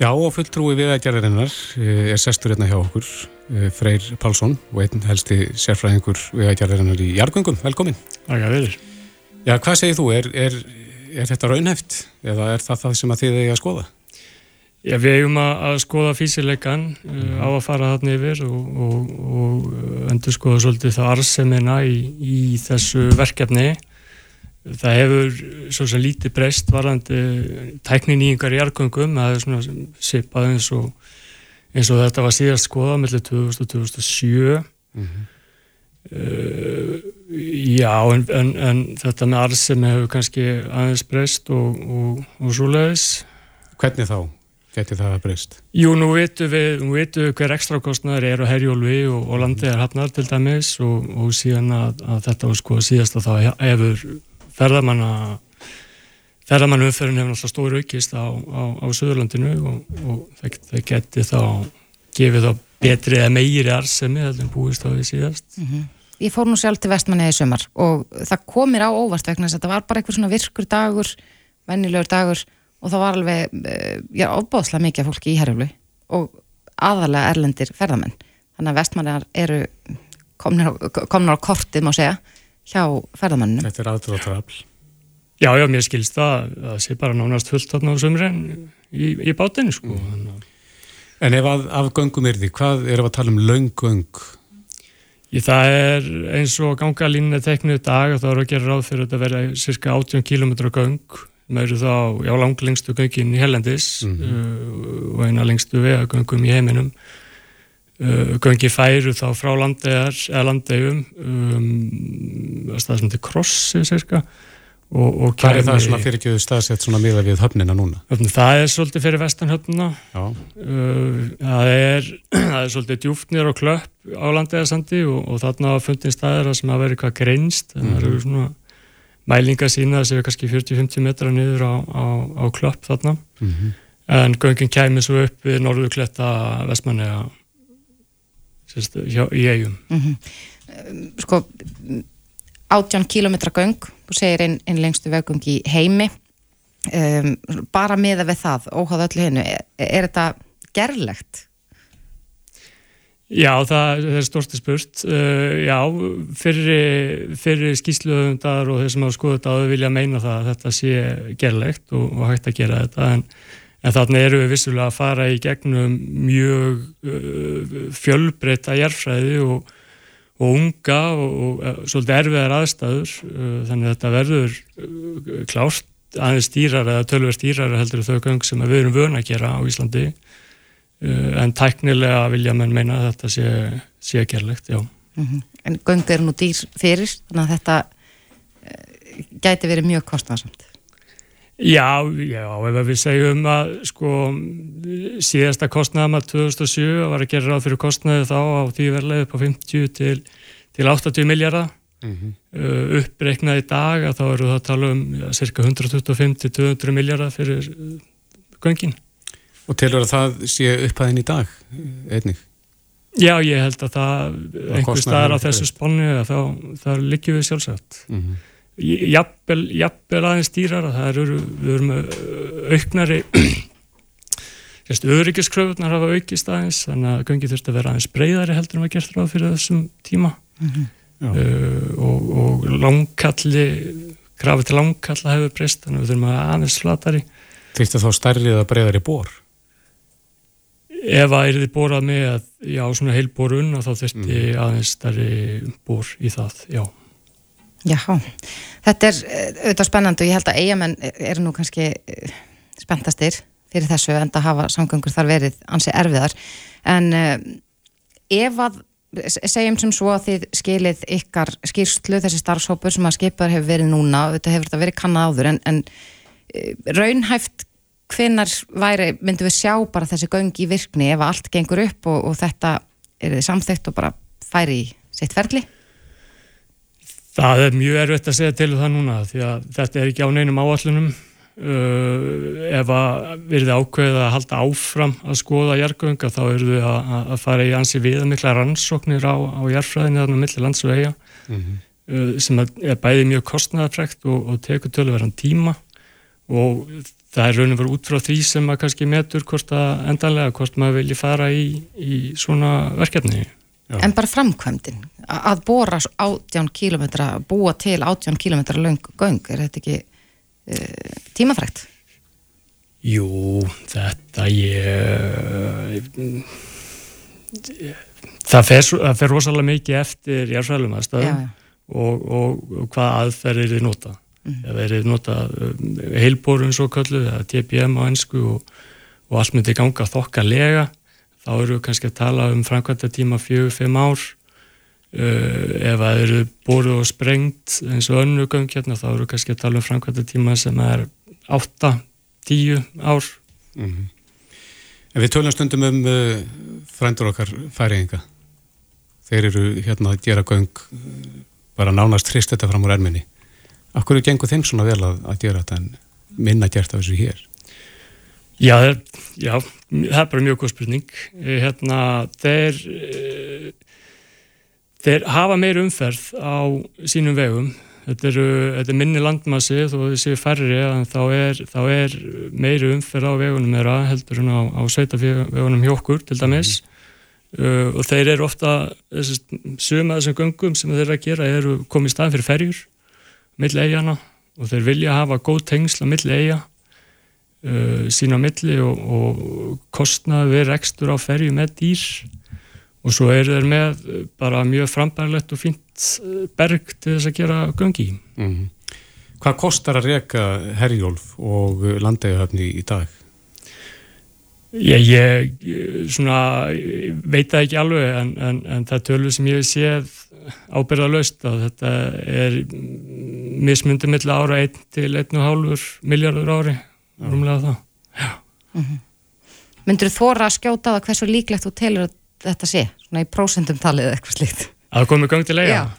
Já, og fulltrúi viðækjararinnar er sestur hérna hjá okkur, eh, Freyr Pálsson og einn helsti sérfræðingur viðækjararinnar í jarðgöngum. Velkomin. Þakka fyrir. Já, hvað segir þú? Er, er, er þetta raunheft eða er það það sem að þið eigi að skoða? Já, við eigum að, að skoða físileikan uh, á að fara þarna yfir og, og, og endur skoða svolítið það arsemina í, í þessu verkefni. Það hefur svo sem lítið breyst varandi tæknin í yngar jargöngum, það er svona sipað eins og, eins og þetta var síðast skoða mellir 2000 og 2007. Mm -hmm. uh, já, en, en, en þetta með arsemi hefur kannski aðeins breyst og, og svo leiðis. Hvernig þá? Geti það að breyst? Jú, nú veitum við, nú veitum við hver ekstra kostnæður er á herjólfi og, og landið er hafnar til dæmis og, og síðan að, að þetta var sko síðast að þá hefur ferðamanna ferðamannu umferðin hefur náttúrulega stóri aukist á, á, á Suðurlandinu og, og það, það geti þá gefið þá betri eða meiri arsemi en búist á því síðast mm -hmm. Ég fór nú sjálf til vestmanni í sumar og það komir á óvart vegna þess að það var bara eitthvað svona virkur dagur vennilegur dagur og það var alveg já, ofbáðslega mikið fólki í herjaflu og aðalega erlendir ferðamenn þannig að vestmanniðar eru komnir á, komnir á kortið má segja hjá ferðamannum. Þetta er aðdróttarafl. Já, já, mér skilst það að það sé bara nánast fullt þarna á sömurinn í, í bátinu, sko. Mm. En ef að, af göngum er því, hvað er að tala um laungöng? Það er eins og gangalínni teknið dag og þá eru að gera ráð fyrir að þetta verða cirka 18 km göng með þá, já, langlengstu göngin í Hellendis mm -hmm. uh, og eina lengstu vegagöngum í heiminum Uh, gangi færu þá frá landegar eða landegum um, stað sem þetta er krossi cirka og, og Hvað er það svona fyrir ekki staðsett svona miða við höfnina núna? Það er svolítið fyrir vestanhöfnina uh, það, er, það er svolítið djúftnir og klöpp á landegarsandi og, og þarna fundin staðir sem að vera eitthvað greinst mm -hmm. það eru svona mælinga sína þessi er kannski 40-50 metra niður á, á, á klöpp þarna mm -hmm. en gangin kæmi svo upp við norðukletta vestmanni sérst, hjá, í eigum mm -hmm. Sko 18 km göng þú segir einn ein lengstu veggung í heimi um, bara miða við það, óháð öllu hennu er, er þetta gerlegt? Já, það, er stórti spurt uh, já, fyrir, fyrir skýsluðundar og þeir sem hafa skoðað þetta á þau vilja meina það að þetta sé gerlegt og, og hægt að gera þetta en En þannig eru við vissulega að fara í gegnum mjög uh, fjölbreyta jærfræði og, og unga og, og uh, svolítið erfiðar aðstæður. Uh, þannig að þetta verður klárt aðeins stýrar eða tölver stýrar heldur þau göng sem við erum vöna að gera á Íslandi. Uh, en tæknilega vilja mann meina að þetta sé, sé gerlegt, já. Mm -hmm. En göng eru nú dýr fyrir, þannig að þetta uh, gæti verið mjög kostnarsamt. Já, já, ef við segjum að sko síðasta kostnæðum að 2007 var að gera ráð fyrir kostnæði þá á því verðlega upp á 50 til, til 80 miljardar mm -hmm. uh, uppreiknað í dag að þá eru það að tala um ja, cirka 125-200 miljardar fyrir uh, göngin. Og telur að það sé upphæðin í dag einnig? Já, ég held að það einhver staðar á þessu spónu þá, þá liggjum við sjálfsagt. Mm -hmm jafnvel, jafnvel aðeins dýrar það eru, við erum auknari öryggiskröfunar hafa aukist aðeins þannig að göngi þurft að vera aðeins breyðari heldur en að gera það fyrir þessum tíma mm -hmm. uh, og, og langkalli krafi til langkalla hefur breyst þannig að við þurfum að aðeins flatari Þýrstu þá stærrið að breyðari bór? Ef að er þið bórað með að já, svona heilbórun og þá þurfti mm. aðeins stærri bór í það, já Já, þetta er eh, auðvitað spennandi og ég held að eigamenn eru nú kannski eh, spenntastir fyrir þessu en það hafa samgöngur þar verið ansi erfiðar en uh, ef að segjum sem svo að þið skilið ykkar skýrslu, þessi starfsópur sem að skipar hefur verið núna, þetta hefur þetta verið kannad áður en, en raunhæft hvinnar væri, myndum við sjá bara þessi göngi í virkni ef allt gengur upp og, og þetta er þið samþygt og bara færi í sitt ferli? Það er mjög erfitt að segja til um það núna því að þetta er ekki á neinum áallunum uh, ef að verði ákveðið að halda áfram að skoða jargönga þá eru við að, að fara í ansi viða mikla rannsóknir á, á jarfræðinu þarna millir landsvega mm -hmm. uh, sem er bæði mjög kostnæðafrekt og, og tekur tölverðan tíma og það er raun og verið út frá því sem að kannski metur hvort að endanlega hvort maður vilji fara í, í svona verkefni Já. En bara framkvæmdin, að bóra átján kílometra, búa til átján kílometra löng göng, er þetta ekki uh, tímafrækt? Jú, þetta ég... Það fer, það fer rosalega mikið eftir jærsvælum aðstæðum og, og, og hvað aðferðir þið nota. Það verið nota heilbórun svo kallu, eða TPM á ennsku og, og allt myndi ganga þokkalega. Þá eru við kannski að tala um framkvæmta tíma fjögur-fimm ár. Uh, ef það eru bóru og sprengt eins og önnu göng hérna þá eru við kannski að tala um framkvæmta tíma sem er 8-10 ár. Mm -hmm. Við tölum stundum um uh, frændur okkar færiðinga þeir eru hérna að gera göng bara nánast hrist þetta fram úr erminni Akkur er gengur þeim svona vel að, að gera þetta en minna gert af þessu hér? Já, já, það er bara mjög góð spurning. Eh, hérna, þeir, eh, þeir hafa meir umferð á sínum vegum. Þetta, eru, þetta er minni landmassi þó að þið séu færri en þá er, þá er meiri umferð á vegunum þeirra heldur en á, á sveitavegunum hjókur til dæmis. Mm. Uh, og þeir eru ofta, suma þessum göngum sem þeir eru að gera eru komið í staðin fyrir ferjur, mill eigana og þeir vilja hafa góð tengsla mill eiga uh, sín á milli og, og kostnaði við rekstur á ferju með dýr og svo er þeir með bara mjög frambærlegt og fínt uh, berg til þess að gera gangi mm -hmm. Hvað kostar að reyka herjólf og landegahöfni í dag? Já, ég svona, veit það ekki alveg en, en, en það tölur sem ég séð ábyrðalöst að þetta er mismundið milla ára 1 til 1,5 miljardur ári rúmlega það mm -hmm. Myndur þú þóra að skjóta það hversu líklegt þú telur að þetta sé svona í prósendum talið eða eitthvað slíkt Að það komið gangilega?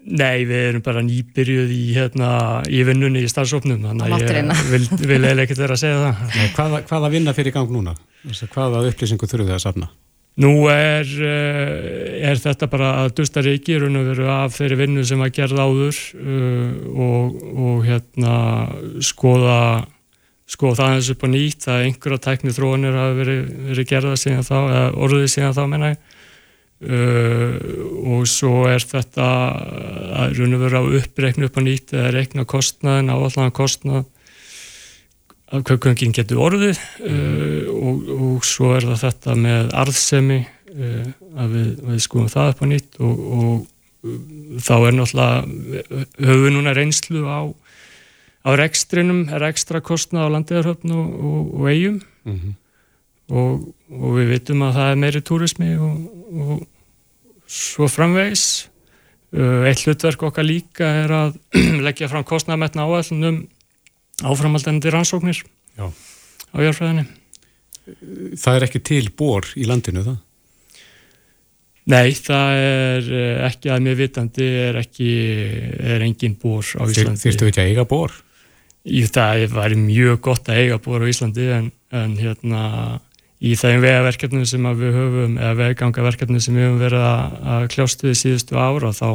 Nei, við erum bara nýbyrjuð í, hérna, í vinnunni í starfsóknum þannig að ég vil, vil eða ekkert vera að segja það Nei, hvaða, hvaða vinna fyrir gang núna? Hvaða upplýsingu þurfuð það að safna? Nú er, eh, er þetta bara að dusta reiki raun og veru af þeirri vinnu sem að gerða áður uh, og, og hérna skoða, skoða það eins upp á nýtt að einhverja tækni þróanir hafi verið, verið gerða síðan þá, eða orðið síðan þá menna ég. Uh, og svo er þetta að raun og veru að uppreikna upp á nýtt eða reikna kostnaðin, áallan kostnað að kaupgöngin getur orðið uh, og, og svo er það þetta með arðsemi uh, að við, við skoðum það upp á nýtt og, og uh, þá er náttúrulega höfum við núna reynslu á, á rekstrinum, er ekstra kostnað á landegarhöfn og, og eigum mm -hmm. og við vitum að það er meiri túrismi og svo framvegs uh, eitt hlutverk okkar líka er að leggja fram kostnaðmetna áallunum áframaldandi rannsóknir Já. á járfræðinni. Það er ekki til bór í landinu það? Nei, það er eh, ekki að mér vitandi er ekki, er engin bór á Íslandi. Þýrstu ekki að eiga bór? Í það var mjög gott að eiga bór á Íslandi en, en hérna í þeim vegaverkefnum sem við höfum eða vegangaverkefnum sem við höfum verið að kljást við síðustu ára þá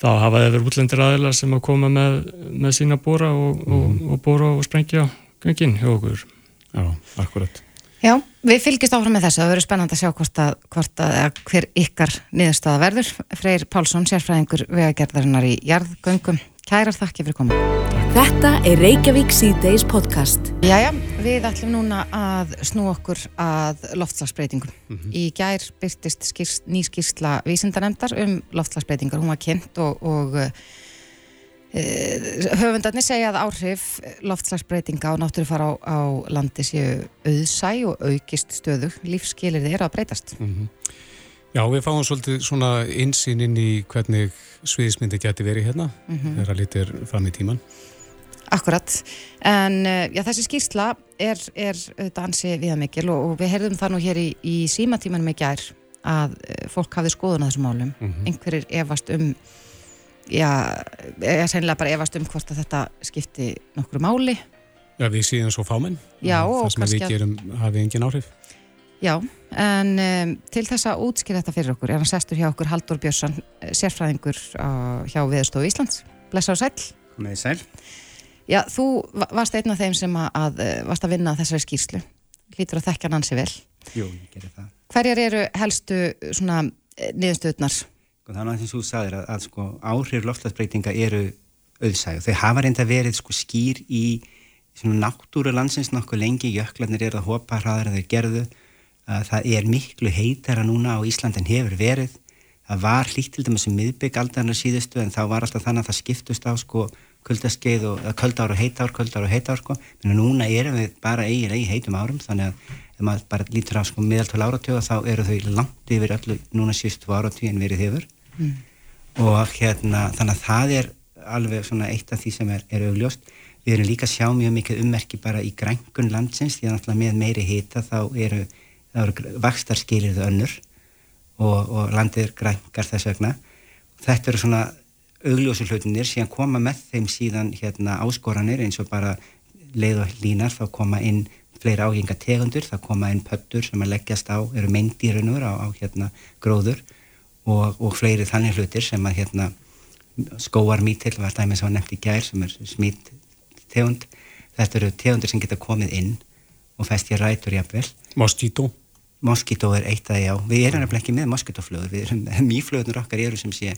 þá hafa þeir verið útlendir aðeila sem að koma með, með sína bóra og, mm. og, mhm. og bóra og sprengja ganginn hjá okkur. Já, akkurat. Já, við fylgjast áfram með þessu. Það verður spennand að sjá hvort að, hvort að hver ykkar niðurstaða verður. Freyr Pálsson, sérfræðingur vegagerðarinnar í Jarðgöngum. Kærar þakki fyrir komið. Þetta er Reykjavík C-Days podcast. Jæja, við ætlum núna að snú okkur að loftslagsbreytingum. Mm -hmm. Í gær byrtist skýrst, ný skýrsla vísindanemdar um loftslagsbreytingar. Hún var kynnt og, og uh, höfundarnir segja að áhrif loftslagsbreytinga og náttúrufara á, á landi séu auðsæ og aukist stöðu. Lífskilir þeirra að breytast. Mm -hmm. Já, við fáum svolítið svona insýn inn í hvernig sviðismyndi geti verið hérna mm -hmm. þegar að litir fram í tíman. Akkurat, en eh, já, þessi skýrsla er, er dansi viðamikil og, og við heyrðum það nú hér í, í símatímanum í gær að eh, fólk hafið skoðun að þessum málum, mm -hmm. einhverjir efast um já, ég er sennilega bara efast um hvort að þetta skipti nokkru máli Já, við séum svo fámenn Já, og það sem við gerum hafi engin áhrif Já, en um, til þess að útskýra þetta fyrir okkur er hann sestur hjá okkur Haldur Björnsson, sérfræðingur uh, hjá Viðstofu Íslands. Blessa og sæll. Komið þið sæl. Já, þú va- varst einn af þeim sem að, að eh, varst að vinna að þessari skýrslu. Lítur að þekkja hann ansi vel. Jú, ég gerir það. Hverjar eru helstu eh, svona niðurstöðnar? Sko, það er náttúrulega eins og þú sagðir að, að sko, áhrif loftslagsbreytinga eru auðsæg og þau hafa reynda verið sko, skýr í náttúru landsins nokkuð lengi, jöklarnir eru að hopa hraðar en þeir gerðu. Það er miklu heitara núna á Íslandin hefur verið. Það var hlýtt til dæmis um miðbygg aldarinnar síðustu en þá var alltaf þannig að það skiptust á sko kuldaskeið og köldár og heitár, köldár og heitár sko. Núna erum við bara eigin eigi heitum árum þannig að ef maður bara lítur á sko miðaltölu áratöga þá eru þau langt yfir öllu núna síðustu áratögi en verið hefur Mm. og hérna þannig að það er alveg svona eitt af því sem er, er augljóst við erum líka að sjá mjög mikið ummerki bara í grængun landsins því að náttúrulega með meiri hita þá eru, eru vakstarskilirðu önnur og, og landið er grængar þess vegna þetta eru svona augljósu hlutinir síðan koma með þeim síðan hérna áskoranir eins og bara leið og línar þá koma inn fleiri áhenga tegundur, það koma inn pöttur sem að leggjast á, eru meindýrunur á, á hérna gróður og, og fleiri þannig hlutir sem að hérna skóar mítill var dæmis að nefnt í gær sem er smít tegund þetta eru tegundir sem geta komið inn og fest ég rætur jafnvel. Mosquito Moskító er eitt að já. Við erum nefnilega ekki með moskítóflugur við erum, mýflugunur okkar eru sem sé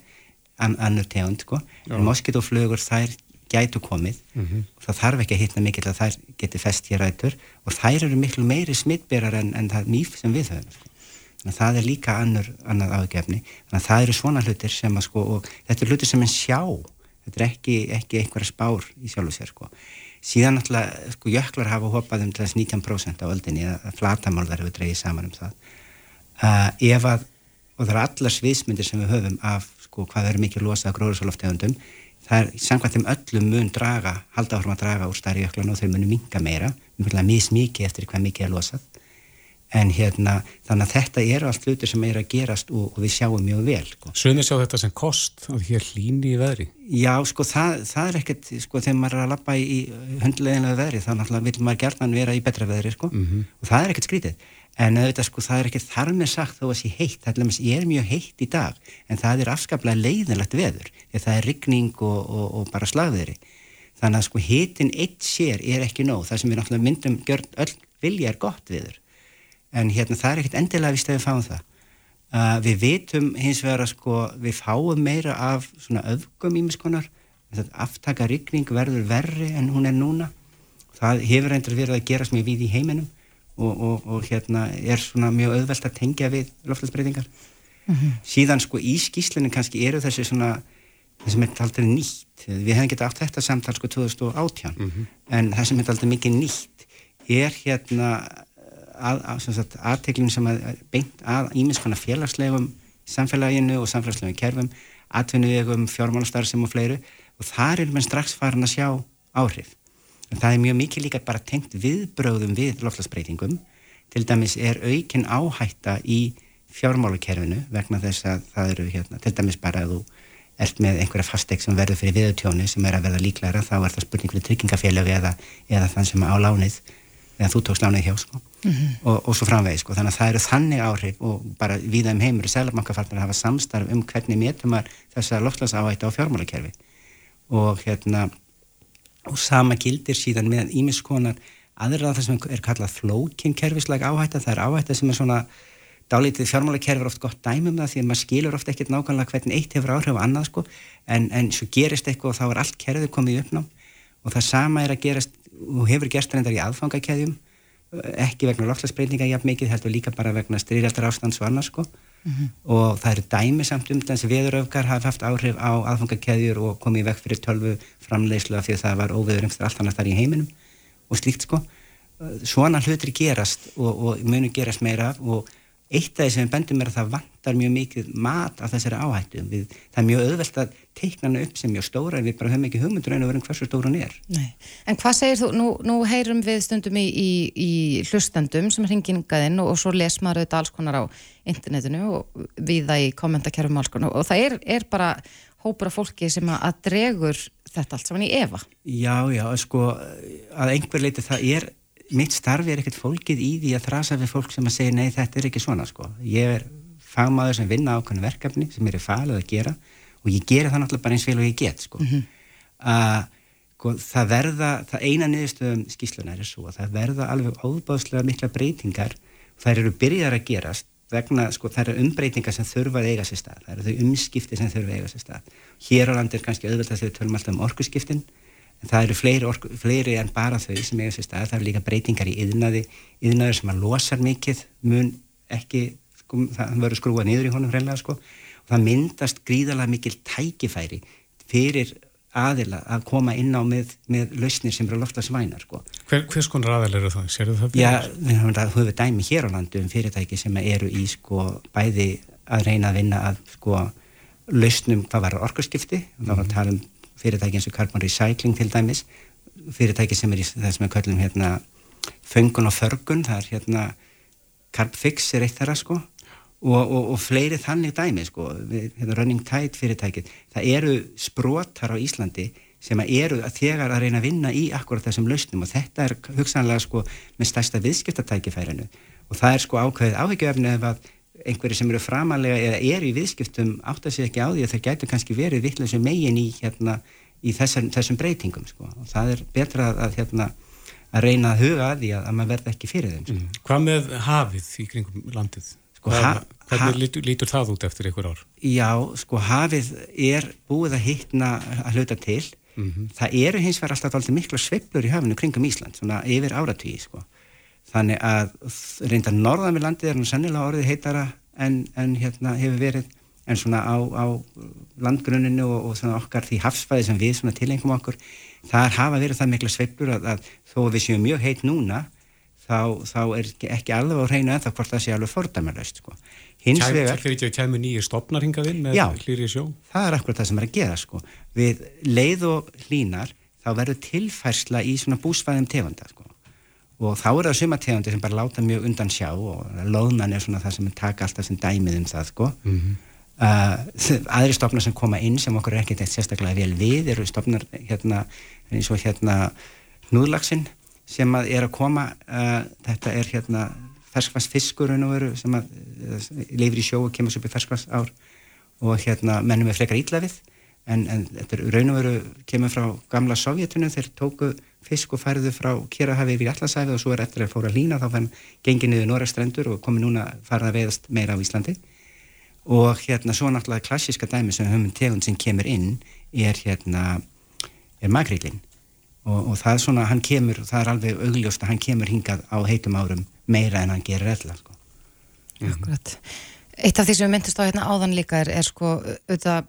an, annur tegund sko. En moskítóflugur þær gætu komið. Og það þarf ekki að hitna mikill að þær geti fest hér rætur. Og þær eru miklu meiri smittberar en, en það mýf sem við höfum sko. þannig að það er líka annur, annað ágefni þannig að það eru svona hlutir sem að sko og þetta er hlutir sem en sjá. Þetta er ekki, ekki einhverja spár í sjálfu sér sko. Síðan náttúrulega sko jöklar hafa hopað um til þess 19% á öldinni að flatamálðar hefur dreigið saman um það. Uh, ef að og það eru allar sviðsmyndir sem við höfum af sko hvað er mikið losað gróðursaloftegundum það er samkvæmt þeim öllum mun draga halda áfram að draga úr stærri jöklan og þeir munu minga meira, mismikið eftir hvað mikið er losað en hérna þannig að þetta eru allt hlutir sem er að gerast og, og við sjáum mjög vel sko. Sumir sjá þetta sem kost að hér hlýni í veðri Já, sko, það, það er ekkert, sko, þegar maður er að lappa í hundleginlega veðri, þá náttúrulega vil maður gertan vera í betra veðri, sko, og það er ekkert skrítið. En auðvitað, sko, það er ekkert þar með sagt þó að sé heitt, það er, ég er mjög heitt í dag, en það er afskaplega leiðinlegt veður, því það er rigning og, og, og bara slagveðri. Þannig að, sko, hitin eitt sér er ekki nóg, það sem við náttúrulega myndum gjörn öll vilja er gott veður. En hérna, það er ekkert endilega vist að við fáum það. Uh, við vitum hins vegar að sko við fáum meira af svona öfgum ímiskonar aftaka rigning verður verri en hún er núna það hefur reyndar verið að gerast mjög við í heiminum og, og, og hérna er svona mjög auðvelt að tengja við loftlagsbreytingar síðan sko í skýslinu kannski eru þessi svona það sem er aldrei nýtt. Við hefum getað átt þetta samtal sko 2018 en það sem er aldrei mikið nýtt er hérna aðteglum sem að beint að ímiðskona félagslegum samfélaginu og samfélagslegum kerfum atvinnuðegum, fjármálastar sem og fleiru. Og þar er mann strax farin að sjá áhrif. En það er mjög mikið líka bara tengt viðbröðum við loftlagsbreytingum. Til dæmis er aukin áhætta í fjármálakerfinu vegna þess að það eru hérna, til dæmis bara að þú ert með einhverja fastegg sem verður fyrir viðutjónu sem er að verða líklæra þá er það spurning fyrir tryggingafélög eða, eða þann sem á lánið eða þú tókst lánið hjá sko mm -hmm. og, og svo framvegið sko þannig að það eru þannig áhrif og bara við þeim heimur í selabankafarnar að hafa samstarf um hvernig metum maður þess að loftslagsáhætta á fjármálakerfi og hérna og sama gildir síðan með ímiskonar aðra það sem er kallað flókin kerfislega áhætta, það er áhætta sem er svona dálítið fjármálakerfi er oft gott dæmum það því að maður skilur oft ekkert nákvæmlega hvernig eitt hefur áhrif á annað sko. En, en svo gerist eitthvað og þá er allt kerfið komið í uppnám. Og það sama er að gerast og hefur gerst reyndar í aðfangakæðjum ekki vegna loftslagsbreytinga jafn mikið heldur líka bara vegna styrjaldar ástands og annars sko mm -hmm. og það eru dæmi samt um þess að veðuröfgar hafa haft áhrif á aðfangakæðjur og komið veg fyrir tölvu framleyslu af því að það var óveður umstur allt annars þar í heiminum og slíkt sko svona hlutir gerast og, og munu gerast meira og eitt af því sem við bendum er að það vantar mjög mikið mat af þessari áhættu við, það er mjög auðvelt að teikna hana upp sem mjög stóra en við bara höfum ekki hugmyndur en að vera um hversu stóra hún er Nei. En hvað segir þú, nú, nú heyrum við stundum í, í, í hlustendum sem hingingaðinn og, og svo les maður auðvitað alls konar á internetinu og viða í kommentakerfum alls konar og það er, er bara hópur af fólki sem að dregur þetta allt saman í efa. Já, já, sko, að einhver leiti það er, mitt starfi er ekkert fólkið í því að þrasa við fólk sem að segja nei, þetta er ekki svona, sko. Ég er fagmaður sem vinna ákveðinu verkefni sem er í falið að gera og ég gera það náttúrulega bara eins vel og ég get, sko. Mm -hmm. uh, sko það verða, það eina niðurstöðum skíslunar er svo að það verða alveg áðbáðslega mikla breytingar þær eru byrjar að gerast vegna, sko, það eru umbreytingar sem þurfa að eiga sér stað, það eru þau umskipti sem þurfa að eiga sér stað. Hér á landi er kannski auðvitað þegar við tölum alltaf um orkuskiptin, en það eru fleiri, orku, fleiri en bara þau sem eiga sér stað, það eru líka breytingar í yðnaði, yðnaður sem að losar mikið, mun ekki, sko, það verður skrúa niður í honum hreinlega, sko, og það myndast gríðalega mikil tækifæri fyrir aðila að koma inn á með, með lausnir sem eru að lofta svænar sko. Hver, hvers konar aðil eru það? Serðu það Já, við höfum dæmi hér á landu um fyrirtæki sem eru í sko bæði að reyna að vinna að sko lausnum hvað var orkurskipti og þá var að tala um fyrirtæki eins og Carbon Recycling til dæmis fyrirtæki sem er í það sem við kallum hérna föngun og förgun það er hérna Carbfix er eitt þara sko. Og, og, og fleiri þannig dæmi sko, við, hérna, Running Tide fyrirtækið. Það eru sprótar á Íslandi sem að eru að þegar að reyna að vinna í akkurat þessum lausnum og þetta er hugsanlega sko með stærsta viðskiptatækifærinu. Og það er sko ákveðið áhyggjöfni ef að einhverju sem eru framalega eða eru í viðskiptum átt að segja ekki á því að það gætu kannski verið vittlega sem megin í, hérna, í þessum, þessum breytingum sko og það er betra að, hérna, að reyna að huga að því að, að maður verða ekki fyrir þeim sko. mm. Hvað með hafið í kringum landið? Sko, ha, Hvernig lítur, lítur það út eftir einhver ár? Já, sko hafið er búið að hittna að hluta til. Mm -hmm. Það eru hins vegar alltaf miklu sveiblur í hafinu kringum Ísland, svona yfir áratvíi, sko. Þannig að reynda norðan við landið er nú sannilega orðið heitara en, en hérna hefur verið, en svona á, á landgruninu og, og svona okkar því hafsfæði sem við svona tilengum okkur, þar hafa verið það miklu sveiblur að, að þó við séum mjög heit núna, þá, þá er ekki alveg á hreinu en það hvort það sé alveg fordæmarlaust, sko. Hins vegar... Það fyrir ekki að kemur nýjir stopnar hingað inn með hlýri sjó? Já, það er akkurat það sem er að gera sko. Við leið og hlínar þá verður tilfærsla í svona búsfæðum tegunda sko. Og þá er það suma tegundi sem bara láta mjög undan sjá og loðnan er svona það sem taka alltaf sem dæmið um það sko. Mm -hmm. uh, aðri stopnar sem koma inn sem okkur er ekkert eitt sérstaklega vel við eru stopnar hérna eins og hérna núðlagsinn sem að er að koma uh, þetta er hérna ferskvarsfiskur sem að leifir í sjó og kemur svo upp í ferskvars ár og hérna mennum við frekar ítlafið en, en þetta er raun og veru kemur frá gamla sovjetunum þeir tóku fisk og færðu frá Kjerahafi yfir Allasæfi og svo er eftir að fóra lína þá fann gengið niður Norrastrendur og komi núna farað að veðast meira á Íslandi og hérna svo náttúrulega klassiska dæmi sem höfum tegund sem kemur inn er hérna er makrillin og, og það er svona, hann kemur, það er alveg augljóst að hann kemur hingað á heitum árum meira en hann gerir ella sko. Akkurat. Eitt af því sem við myndist á hérna áðan líka er, er sko auðvitað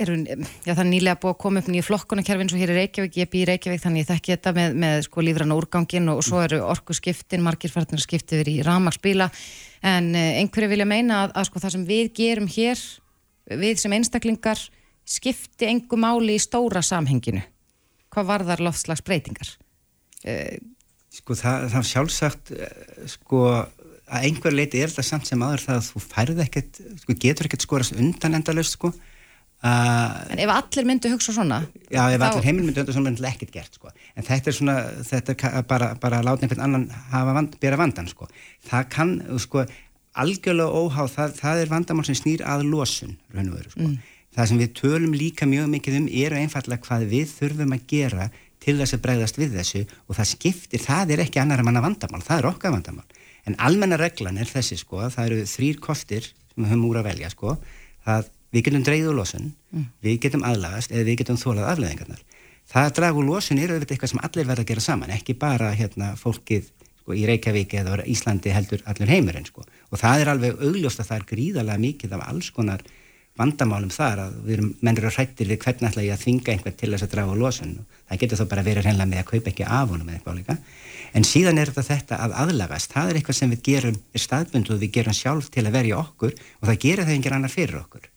eh, er, já, það er nýlega búið að koma upp nýju flokkunarkerfin svo hér er Reykjavík, ég bý í Reykjavík þannig ég þekki þetta með, með sko lífrann og úrgangin og, og svo eru orku skiptin, margir farnir skiptið verið í ramagsbíla en eh, einhverju vilja meina að, að sko það sem við gerum hér, við sem einstaklingar skipti engu máli í stóra samhenginu hvað var þar loftslagsbreytingar? Eh, sko það, það sjálfsagt eh, sko að einhver leiti er þetta samt sem aður það að þú færði ekkert, sko getur ekkert skorast undan endalust sko uh, En ef allir myndu hugsa svona Já, ef þá... allir heimil myndu hugsa svona myndu ekkert gert sko. En þetta er svona, þetta er bara, bara að láta einhvern annan hafa vand, bera vandan sko. Það kann, sko algjörlega óháð, það, það er vandamál sem snýr að losun, raun og veru sko. Mm. það sem við tölum líka mjög mikið um eru einfallega hvað við þurfum að gera til þess að bregðast við þessu og það skiptir, það er ekki annar manna vandamál, það er okkar vandamál. En almenna reglan er þessi sko það eru þrýr kostir sem við höfum úr að velja sko. Það við getum dreigð úr losun mm. við getum aðlagast eða við getum þólað afleðingarnar það að draga úr losun er auðvitað eitthvað sem allir verða að gera saman ekki bara hérna fólkið sko, í Reykjavík eða Íslandi heldur allir heimurinn sko. Og það er alveg augljóst að það er gríðarlega mikið af alls konar vandamálum þar að við erum mennur að hrættir við hvernig ætla ég að þvinga einhvern til þess að draga losun. Það getur þá bara verið hreinlega með að kaupa ekki af honum eða eitthvað líka. En síðan er þetta þetta að aðlagast. Það er eitthvað sem við gerum, er staðbundu og við gerum sjálf til að verja okkur og það gerir það engin annar fyrir okkur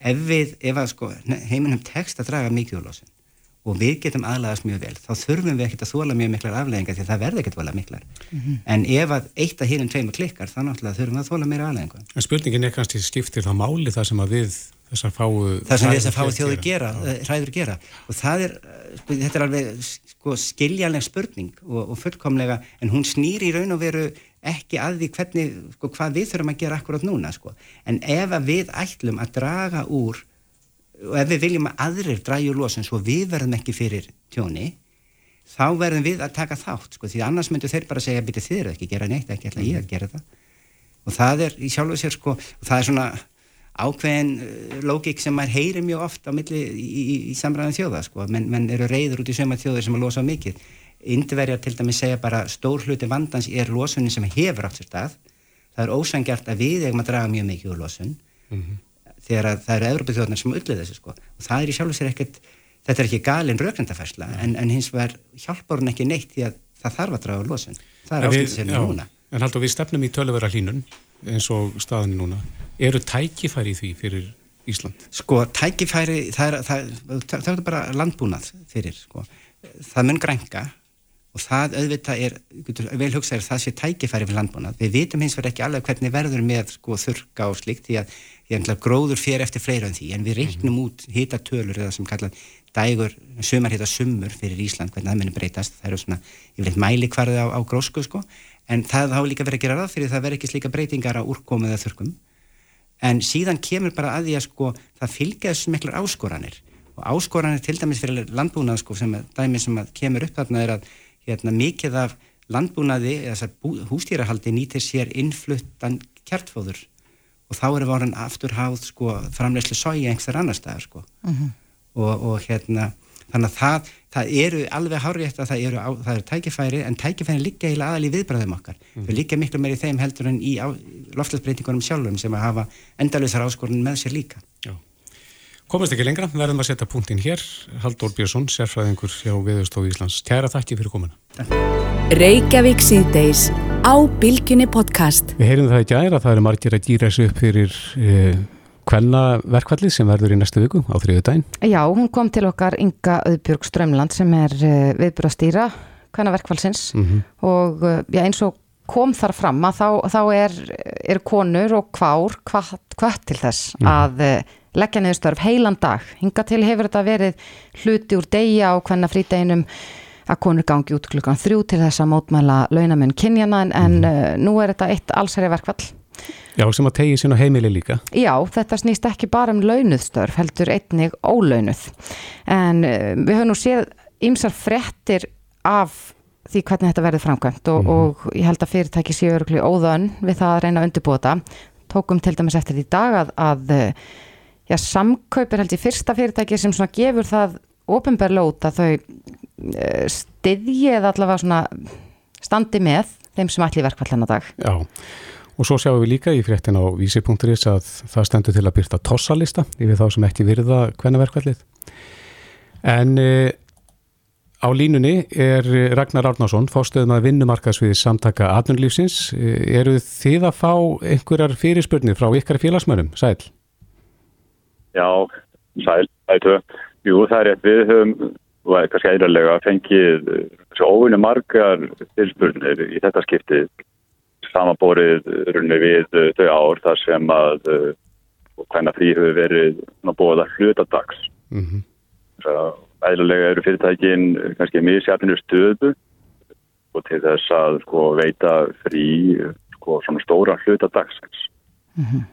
ef við, ef að sko heiminum tekst að draga mikið úr losun og við getum aðlagast mjög vel, þá þurfum við ekkert að þóla mjög miklar afleggingar því það verður ekkert volað miklar. Mm -hmm. En ef að eitt að hýrum tveimur klikkar, þá náttúrulega þurfum við að þóla meira afleggingar. En spurningin er kannski skiptir þá máli það sem að við þessar fáu það sem þessar fáu þjóður gera, hræður gera og það er, sko, þetta er alveg sko, skiljanleg spurning og, og fullkomlega, en hún snýr í raun og veru ekki að því hvernig, sko, hvað við þurfum að gera akkurat núna, sko, en ef við ætlum að draga úr og ef við viljum að aðrir dragi úr losun svo við verðum ekki fyrir tjóni þá verðum við að taka þátt, sko, því annars myndu þeir bara segja, byrju þið eru ekki að gera neitt, ekki ætla ég að gera það. Og það er í sjálfu sér, sko, og það er svona ákveðin uh, lógik sem maður heyri mjög oft á milli í, í, í samræðan þjóða sko, menn, menn eru reyður út í söma þjóður sem að losa mikið. Indverjar til dæmis segja bara stór hluti vandans er losunin sem hefur átt sér stað. Það er ósangjart að við eigum að draga mjög mikið úr losun mm -hmm. þegar það eru Európa þjóðnar sem öllið þessu sko. Og það er í sjálfu sér ekkert, þetta er ekki galin rauknandafærsla mm -hmm. en, en hins vegar hjálpar hún ekki neitt því að það þarf að draga úr losun. Það er áskilsið sér núna. En haldur við stefnum í töluvera hlínun eins og staðinni núna eru tækifæri því fyrir Ísland? Sko, tækifæri, það er, það, það, það er bara landbúnað fyrir, sko. Það mun grænka og það auðvitað er, vel hugsaður, það sé tækifæri fyrir landbúnað. Við vitum hins vegar ekki alveg hvernig verður með sko, þurka og slikt því að, að gróður fyrir eftir fleira en því, en við reiknum mm -hmm. út hitatölur eða sem kallað dægur, sumar hita sumur fyrir Ísland, hvernig það munir breytast. Það eru svona, ég vil eitthvað mæli hverði á, á grósku, sko, en það þá líka verið að gera ráð fyrir það verið ekki slíka breytingar á úrkomið eða þurkum en síðan kemur bara að því að sko það fylgja þessu miklar áskoranir og áskoranir til dæmis fyrir landbúnað sko sem dæmi sem að kemur upp þarna er að hérna, mikið af landbúnaði eða hústýrahaldi nýtir sér innfluttan kjartfóður og þá eru vorin afturháð sko framlegslu sói einhver annar staðar sko uh mhm. -huh. og, og hérna þannig að það, það eru alveg hárétt að það eru, á, það eru tækifæri en tækifæri líka heila aðal í viðbræðum okkar mm. þau líka miklu meiri þeim heldur en í loftlætsbreytingunum sjálfum sem að hafa endalusar áskorun með sér líka Já. Komast ekki lengra, verðum að setja punktinn hér Haldur Björnsson, sérfræðingur hjá Viðurstofu Íslands. Tjæra þakki fyrir komuna Reykjavík síðdeis á Bilginni podcast Við heyrum það ekki aðra, það eru margir að gýra sig upp fyrir eh, Hvenna verkvallið sem verður í næstu viku á þriðu dæn? Já, hún kom til okkar Inga Öðbjörg Strömland sem er eh, viðbúrastýra hvenna verkvallsins mm -hmm. og eh, já, eins og kom þar fram að þá, þá er, er konur og kvár hvað til þess mm -hmm. að eh, leggja niður störf heilan dag. Hinga til hefur þetta verið hluti úr degja á hvenna frídeginum að konur gangi út klukkan þrjú til þess að mótmæla launamenn kynjana en, mm -hmm. en nú er þetta eitt allsæri verkvall Já, sem að tegi sín á heimili líka. Já, þetta snýst ekki bara um launuðstörf, heldur einnig ólaunuð. En uh, við höfum nú séð ymsar frettir af því hvernig þetta verður framkvæmt og, mm. og ég held að fyrirtæki séu örugli óðan við það að reyna að undirbúa þetta. Tókum til dæmis eftir í dag að, að já, samkaupir held ég fyrsta fyrirtæki sem svona gefur það ofinberlót að þau uh, styðji eða allavega svona standi með þeim sem ætli verkvall hennar dag. Já. Og svo sjáum við líka í fréttin á vísi.is að það stendur til að byrta tossalista yfir þá sem ekki virða hvenna verkvallið. En e, á línunni er Ragnar Árnason, fórstöðum að vinnumarkaðsvið samtaka atvinnulífsins. E, eru þið að fá einhverjar fyrirspurnir frá ykkar félagsmönnum? Sæl? Já, sæl, ættu. Jú, það er rétt við höfum, og kannski eðralega, fengið óvinni margar fyrirspurnir í þetta skiptið samanborið runni við uh, þau ár þar sem að hvenna uh, frí hefur verið bóða hlutadags mm -hmm. æðilega eru fyrirtækin kannski misjafnir stöðu og til þess að sko, veita frí sko, svona stóra hlutadagsins mm -hmm.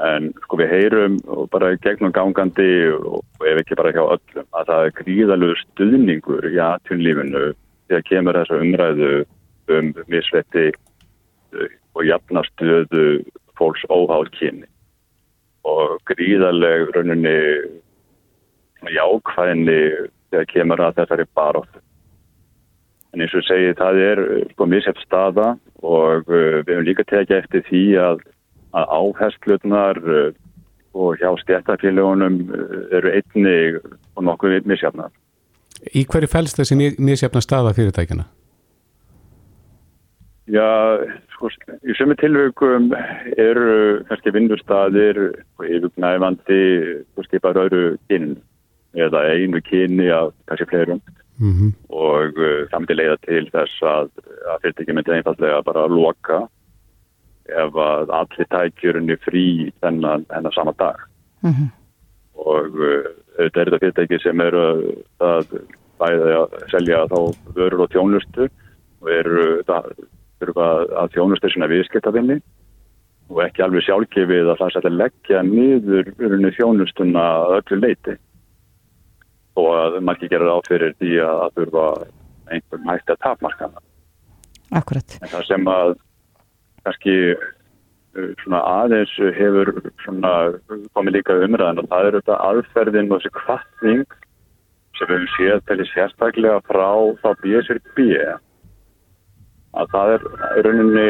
En sko við heyrum bara gegnum gangandi og ef ekki bara hjá öllum að það er gríðalög stuðningur í aðtunlífinu þegar kemur þessa umræðu um misvetti og jafna stöðu fólks óháð kynni og gríðarleg rauninni jákvæðinni þegar kemur að þessari barótt. En eins og segi það er sko misseft staða og uh, við hefum líka tekið eftir því að, að áherslutnar uh, og hjá stjættafélagunum uh, eru einni og nokkuð missjafnar. Í hverju fælst þessi missjafna staða fyrirtækina? Já, sko, í sömu tilvökum eru kannski vinnustæðir yfirgnæfandi skipar öðru kyn eða einu kyni af kannski fleirum mm -hmm. og uh, leiða til þess að, að fyrirtæki myndi einfallega bara að loka ef að allir tækjurinn er frí þennan, þennan sama dag. Mm -hmm. og uh, þetta er þetta fyrirtæki sem eru að bæði að selja þá vörur og tjónustu og eru að, að þjónustu svona viðskiptavinni og ekki alveg sjálfgefið að það setja leggja niður þjónustuna öllu leiti og að margir gera áfyrir því að það þurfa einhvern hægt að tapmarkana. Akkurat. En það sem að kannski uh, svona aðeins hefur svona komið líka umræðan og það er þetta aðferðin og þessi kvartning sem við hefum séð til sérstaklega frá þá BSRB að það er rauninni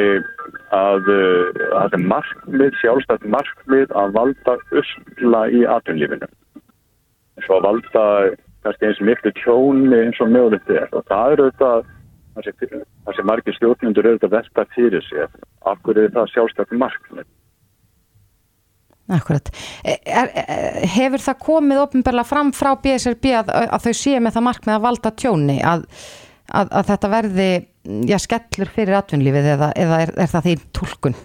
að það er markmið, sjálfstætt markmið að valda usla í atvinnlífinu eins og að valda kannski eins miklu tjóni eins og mögulegt er. Og það er auðvitað það sem margir stjórnundur auðvitað velta fyrir sér af hverju það sjálfstætt markmið Akkurat. Er, er, hefur það komið ofnbörla fram frá BSRB að, að þau séu með það markmið að valda tjóni að, að, að þetta verði já, skellur fyrir atvinnlífið eða, eða er, er það því tólkun?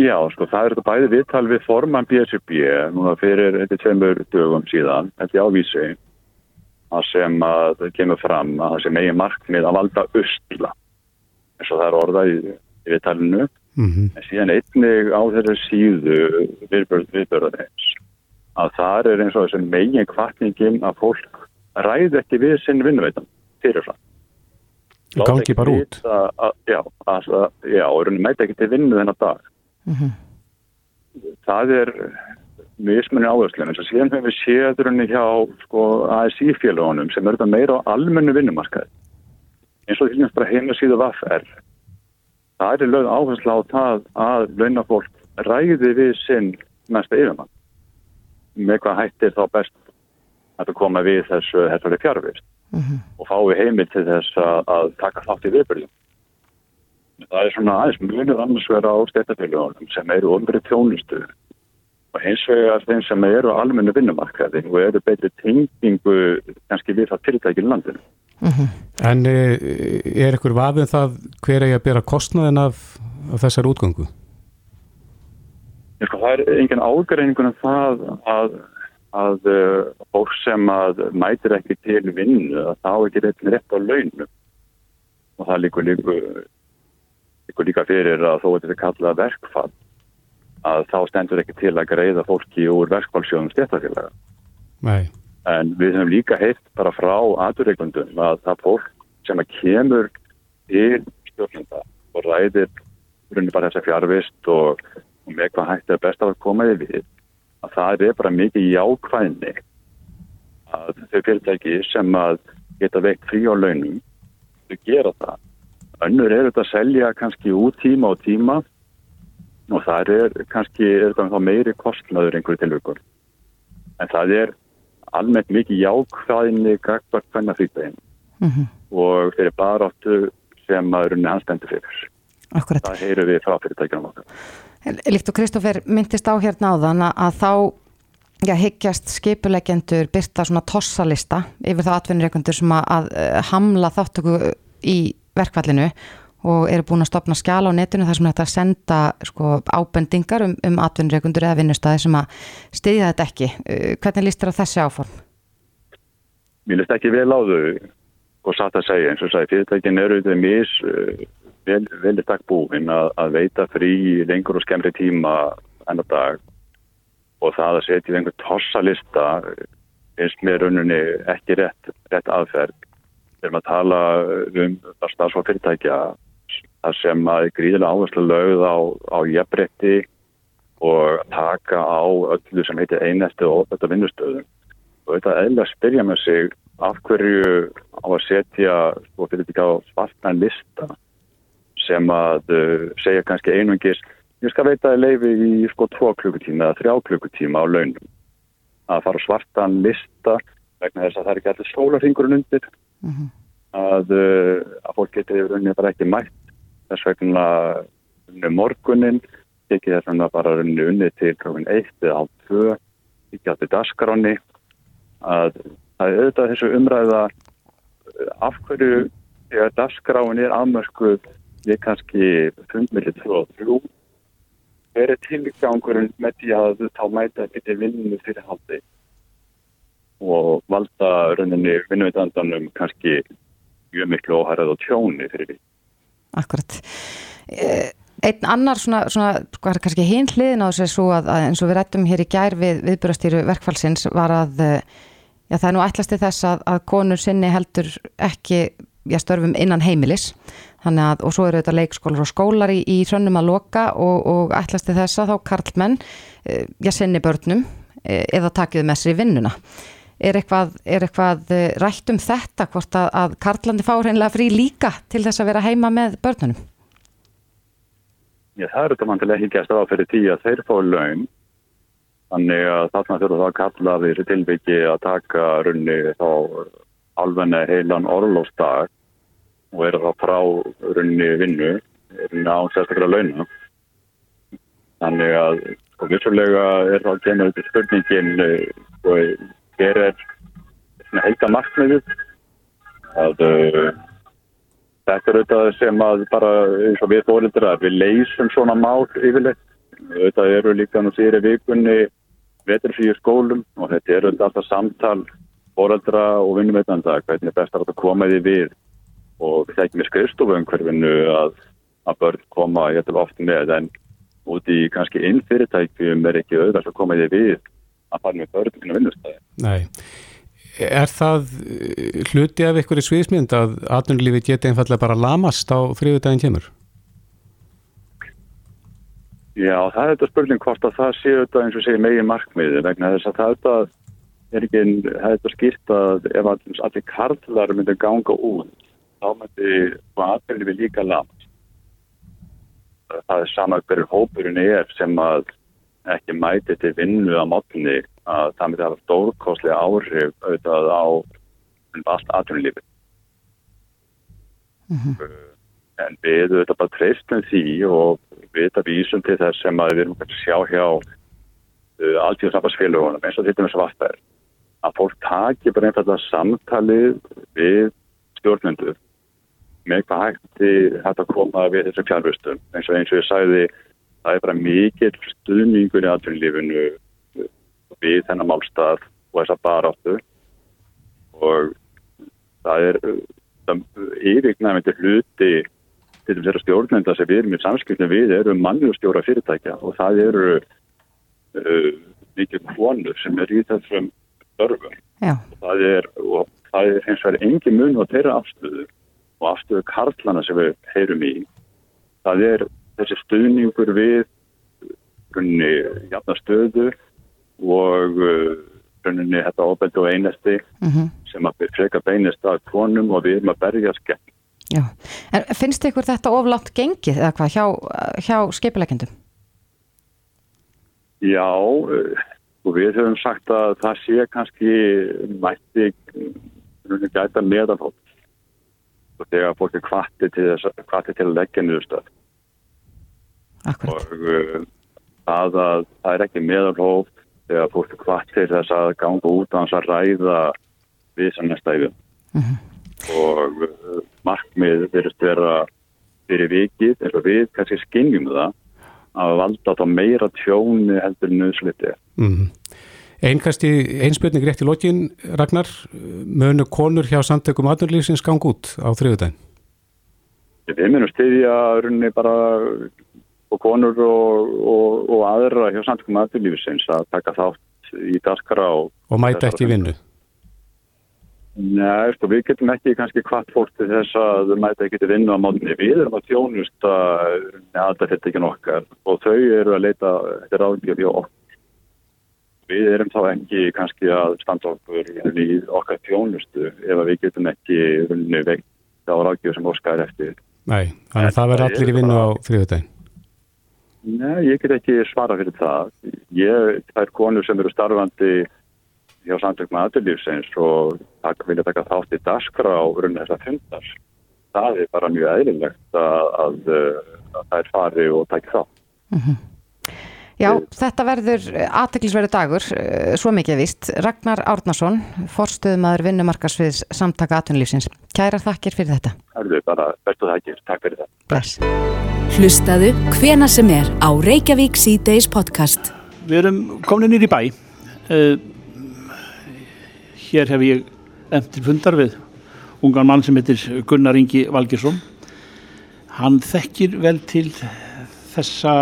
Já, sko, það er þetta bæði viðtal við forman BSRB núna fyrir þetta tveimur dögum síðan, þetta ávísi að sem að það kemur fram að það sem eigi markmið að valda usla eins og það er orðað í, í viðtalinu. Mm -hmm. en síðan einnig á þessu síðu viðbörðarins að það er eins og þessu megin kvartningin að fólk ræði ekki við sinn vinnveitan fyrirfram gangi bara út. að, að, já, að, já, og mæti ekki til vinnu þennan dag. Mm -hmm. það er mismunni áherslu en síðan hefur við séð raunin hjá sko, ASI félagunum sem eru meira á almennu vinnumarkaði. Eins og því að bara heima síðu vaffær það er lögð áherslu á það að launafólk ræði við sinn mesta yfirmann. Með hvað hættir þá best að koma við þessu þessari fjárvist mm -hmm. og fái heimil til þess að, að taka þátt í viðbyrjum. Það er svona aðeins mjög annars vera á stættafélagunum sem eru umbrið tjónustu og hins vegar þeim sem eru á almennu vinnumarkaði og eru betri tengingu kannski við það fyrirtækinu landinu. Mm -hmm. En eh, er ykkur vafið um það hver er að bera kostnaðin af, af þessar útgöngu? Ég sko það er engin ágreiningun en það að að uh, fólk sem að mætir ekki til vinnu að þá ekki rétt rétt á launum og það líkur líku, líkur líka fyrir að þó að þetta kallað verkfall að þá stendur ekki til að greiða fólki úr verkfallsjóðum stéttafélaga. Nei. En við höfum líka heilt bara frá aðurreikundum að það fólk sem að kemur til stjórnenda og ræðir runni bara þess að fjárvist og, og með hvað hægt er best að koma yfir við að það er bara mikið jákvæðni að þau fyrirtæki sem að geta veikt frí á launum þau gera það. Önnur er þetta að selja kannski út tíma og tíma og það er kannski er þetta meiri kostnaður einhverju tilvökur. En það er almennt mikið jákvæðinni gagvart hvernig frítaginn mm -hmm. og þeir eru bara áttu sem að runni anstendur fyrir. Akkurat. Það heyru við frá fyrirtækjum okkar. Líkt og Kristófer myndist á hérna á þann að þá já, higgjast skipulegendur byrta svona tossalista yfir þá atvinnureikundur sem að, að hamla þáttöku í verkvallinu og eru búin að stopna skjala á netinu þar sem þetta senda sko, ábendingar um, um atvinnureikundur eða vinnustæði sem að stiðja þetta ekki. Eh, hvernig líst þér á þessi áform? Mér líst ekki vel á þau og satt að segja eins og sagði fyrirtækin eru þetta mis uh, vel, vel í takk búin að, að veita frí lengur og skemmri tíma enn á dag og það að setja einhver tossalista finnst mér rauninni ekki rétt, rétt aðferð við erum að tala um starfsfólk fyrirtækja þar sem að gríðilega áherslu lögð á, á jafnbretti og taka á öllu sem heitir einæstu og þetta vinnustöðum. Og þetta eðla spyrja með sig af hverju á að setja sko, fyrirtækja á svartnæn lista sem að uh, segja kannski einungis ég skal veita að leifi í sko tvo klukkutíma eða þrjá klukkutíma á launum. Að fara svartan lista vegna þess að það er ekki allir sólarhingurinn undir. Mm -hmm. að, uh, að fólk geti rauninni bara ekki mætt þess vegna unni morgunin ekki þess vegna bara rauninni unni til klokkin 1 eða á 2 ekki átti dasgráni að það er auðvitað þessu umræða af hverju þegar dasgráin er afmörskuð við kannski fundmilið 2 og 3 hver er tilgangurinn með því að þá mæta til vinninu fyrir haldi og valda rauninni vinnuvitandanum kannski mjög miklu óhærað og tjóni fyrir því. Akkurat. Eh, einn annar svona, svona kannski hinn hliðin á þessu svo að, að eins og við rættum hér í gær við viðbúrastýru verkfallsins var að eh, já, það er nú ætlasti þess að, að konur sinni heldur ekki já, störfum innan heimilis að, og svo eru þetta leikskólar og skólar í, í hrönnum að loka og, og ætlasti þess að þá karlmenn eh, já, sinni börnum eða takiðu með sér í vinnuna er eitthvað, er eitthvað rætt um þetta hvort að, að Karlandi fá hreinlega frí líka til þess að vera heima með börnunum? Já, það eru mann til að higgjast á fyrir tíu að þeir fá laun þannig að þarna þurfa það að við tilviki að taka runni þá alveg heilan orlófsdag og eru þá frá runni vinnu á sérstaklega launa þannig að og vissulega er þá kemur þetta spurningin og hér er svona heita markmiðið að uh, þetta er auðvitað sem að bara eins og við fóröldur að við leysum svona mál yfirleitt. Auðvitað eru líka nú síðri vikunni veturfíu skólum og þetta er auðvitað alltaf samtal fóröldra og vinnumveitanda hvernig best að koma því við. Og við þekkjum í skrifstofumhverfinu að, að börn koma ég ætlum ofta með en úti í kannski inn fyrirtækjum er ekki auðvitað að koma því við að fara með börnum vinnustæði. Nei. Er það eh, hluti af ykkur í sviðismynd að atvinnulífi geti einfallega bara lamast á þriðudaginn kemur? Já, það er þetta spurning hvort að það séu þetta eins og segir megin markmiði vegna þess að það er ekki, það er þetta skýrt að ef allir karlar myndir ganga út þá myndir atvinnulífi líka lamast. Það er sama hverju hópurinn er sem að ekki mæti til vinnu á mótni að það myndi hafa stórkoslega áhrif auðvitað á allt aðtunulífi. Mm -hmm. En við auðvitað bara treystum því og við þetta vísum til þess sem að við erum að sjá hjá uh, alltíðsnafarsfélagunum eins og þetta með svartær að fólk taki bara einfallega samtalið við stjórnendur með hvað hætti hægt að koma við þessum fjárvustum eins og eins og ég sæði það er bara mikill stuðningur í atvinnulífinu við þennan málstað og þessa baráttu. Og það er yfirgnæmindi hluti til þessara stjórnenda sem við erum í samskipnum við eru mannustjóra fyrirtækja. Og það eru uh, mikið konur sem er í þessum og það er, og það er eins og er engi mun á þeirra afstöðu og afstöðu karlana sem við heyrum í. Það er þessi stuðningur við grunni jafnastöðu og grunni þetta ofbeldi og einasti mm -hmm. sem að freka beinist að konum og við erum að berja skemmt. Já, en finnst ykkur þetta oflátt gengið eða hvað hjá, hjá skeipilegjendum? Já, og við höfum sagt að það sé kannski mætti grunni gæta meðanhótt og þegar fólk er kvatti til, til að leggja niður stöð. Akkurat. og uh, það að það er ekki meðalhóf þegar fólk hvart til þess að ganga út á hans að ræða við næsta yfir mm -hmm. og uh, markmið verist vera fyrir vikið eins og við kannski skinnjum það að valda þá meira tjóni heldur nöðsliti mm -hmm. Einkast í einspurning rétt í lokin Ragnar, mönu konur hjá samtökum aðnurlýfsins gang út á þriðudagin? Við munum stiðja runni bara og konur og, og, og aðra hjá samtökum aðlýfisins að taka þátt í daskara og, og mæta ekki vinnu Nei, sko, við getum ekki kannski hvart fólk til þess að mæta ekki til vinnu á mótni. Við erum að þjónust að þetta þetta ekki nokkar og þau eru að leita þetta ráðgjöf í okkur. Við erum þá ekki kannski að standa okkur í okkar þjónustu ef við getum ekki veikt á ráðgjöf sem oskar eftir. Nei, þannig að það verður allir í vinnu á þrjóðdægin. Nei, ég get ekki svara fyrir það. Ég, það er konur sem eru starfandi hjá samtökum aðurlífsins og það vilja taka þátt í daskra á grunn þess að fundar. Það er bara mjög eðlilegt að, að, að það er fari og taki þátt. Mm -hmm. Já, þetta verður aðteklisverðu dagur, svo mikið vist. Ragnar Árnason, forstuðumadur vinnumarkasviðs samtaka aðtunlífsins. Kæra þakkir fyrir þetta. Það er bara bestu þakkir. Takk fyrir þetta. Bless. Hlustaðu hvena sem er á Reykjavík C-Days podcast. Við erum komin nýri bæ. Uh, hér hef ég eftir fundar við ungan mann sem heitir Gunnar Ingi Valgersson hann þekkir vel til þessa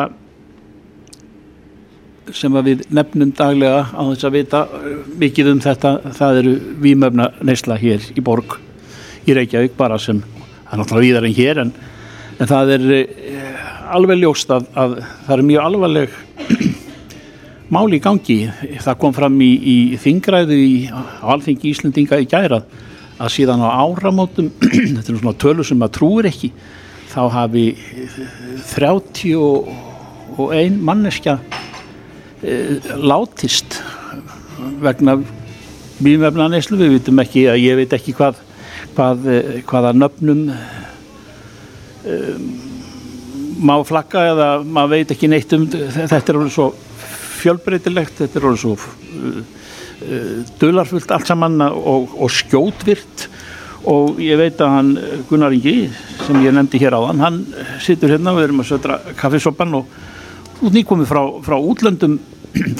sem við nefnum daglega á þess að vita mikið um þetta það eru výmöfna neysla hér í borg í Reykjavík bara sem það er náttúrulega víðar en hér en, en það er eh, alveg ljóst að, að það er mjög alvarleg máli í gangi. Það kom fram í, í þingræðu í, alþingi Íslendinga í gærað að síðan á áramótum þetta er svona tölur sem maður trúir ekki þá hafi 31 manneskja e, látist vegna bímöfna neyslu, við vitum ekki ég veit ekki hvað, hvað hvaða nöfnum um, má flagga eða maður veit ekki neitt um þetta er alveg svo fjölbreytilegt þetta er alveg svo uh, uh, dularfullt allt saman og, og skjótvirt og ég veit að hann Gunnar Ingi sem ég nefndi hér á hann hann situr hérna og við erum að södra kaffesoppan og út nýkomið frá, frá útlöndum.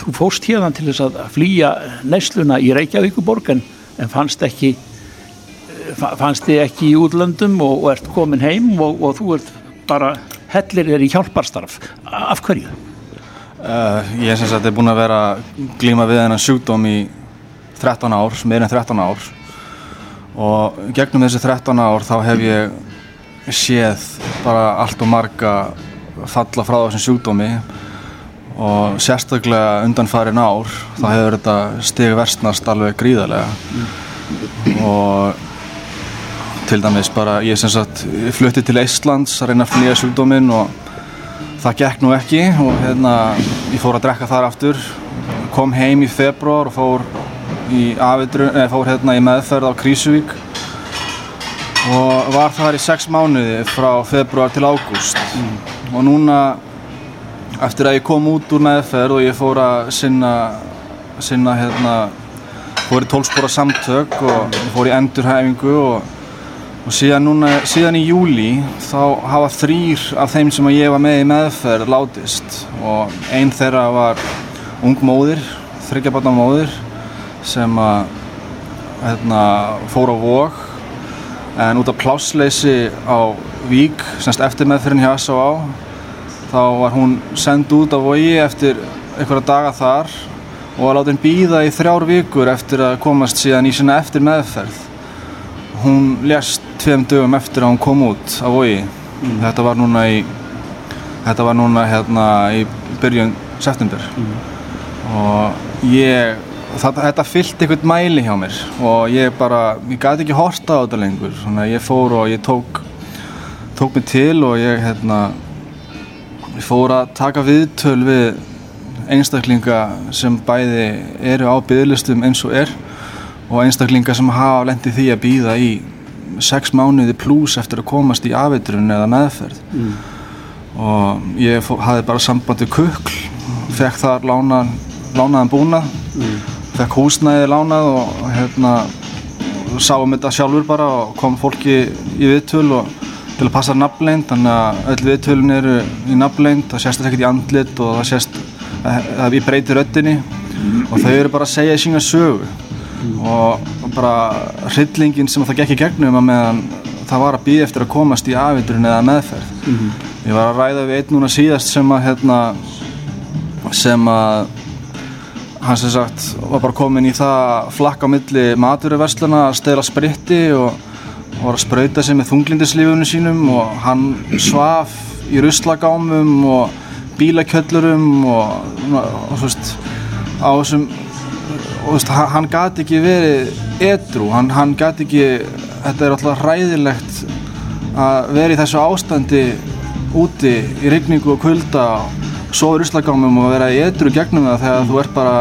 Þú fóst hérna til þess að flýja neysluna í Reykjavíkuborg en fannst ekki fannst þið ekki í útlöndum og, og ert komin heim og, og þú ert bara hellir er í hjálparstarf af hverju? Uh, ég er sem sagt búin að vera glíma við þennan sjúkdóm í 13 ár, meirinn 13 ár og gegnum þessi 13 ár þá hef ég séð bara allt og marga falla frá þessum sjúkdómi og sérstaklega undan farin ár þá hefur þetta steg verstnast alveg gríðarlega mm. og til dæmis bara ég sem sagt flutti til Íslands að reyna að flýja sjúkdóminn og það gekk nú ekki og hérna ég fór að drekka þar aftur kom heim í februar og fór í afidru, eða fór hérna í meðferð á Krísuvík og var þar í sex mánuði frá februar til ágúst mm. og núna eftir að ég kom út úr meðferð og ég fór að sinna sinna hérna fór í tólspóra samtök og fór í endurhæfingu og, og síðan núna, síðan í júli þá hafa þrýr af þeim sem ég var með í meðferð látist og einn þeirra var ung móðir, þryggjabarna móðir sem að hérna, fór á vok en út af plássleysi á Vík, semst eftir meðferðin hjá S.O.A. þá var hún send út á vogi eftir einhverja daga þar og var látið býða í þrjár vikur eftir að komast síðan í sinna eftir meðferð hún lést tveim dögum eftir að hún kom út á vogi mm. þetta var núna í þetta var núna hérna í byrjun september mm. og ég þetta, þetta fyllt einhvern mæli hjá mér og ég bara, ég gæti ekki horta á þetta lengur svona ég fór og ég tók tók mig til og ég hérna ég fór að taka viðtöl við einstaklinga sem bæði eru á byggðlistum eins og er og einstaklinga sem hafa lendið því að býða í sex mánuði pluss eftir að komast í afeitrun eða meðferð. Mm. og ég fó, hafði bara sambandi kukl fekk þar lána, lánaðan búna mm. fekk húsnæði lánað og hérna sáum þetta sjálfur bara og kom fólki í viðtöl og til að passa nafnleint þannig að öll viðtölun eru í nafnleint það sést ekkert í andlit og það sést að við breytir öttinni og þau eru bara að segja í sína sögu og bara hryllingin sem það gekk í gegnum að meðan það var að býða eftir að komast í afindurinn eða meðferð. Mm ég var að ræða við einn núna síðast sem að hérna, sem að hann sem sagt var bara komin í það flakk á milli maturversluna að stela spritti og, og var að spröyta sig með þunglindislífunum sínum og hann svaf í ruslagámum og bílakjöllurum og, og þú veist á þessum og hann gæti ekki verið edru, hann, hann gæti ekki þetta er alltaf hræðilegt að vera í þessu ástandi úti í rigningu og kulda og svo í ruslagámum og vera í edru gegnum það þegar þú ert bara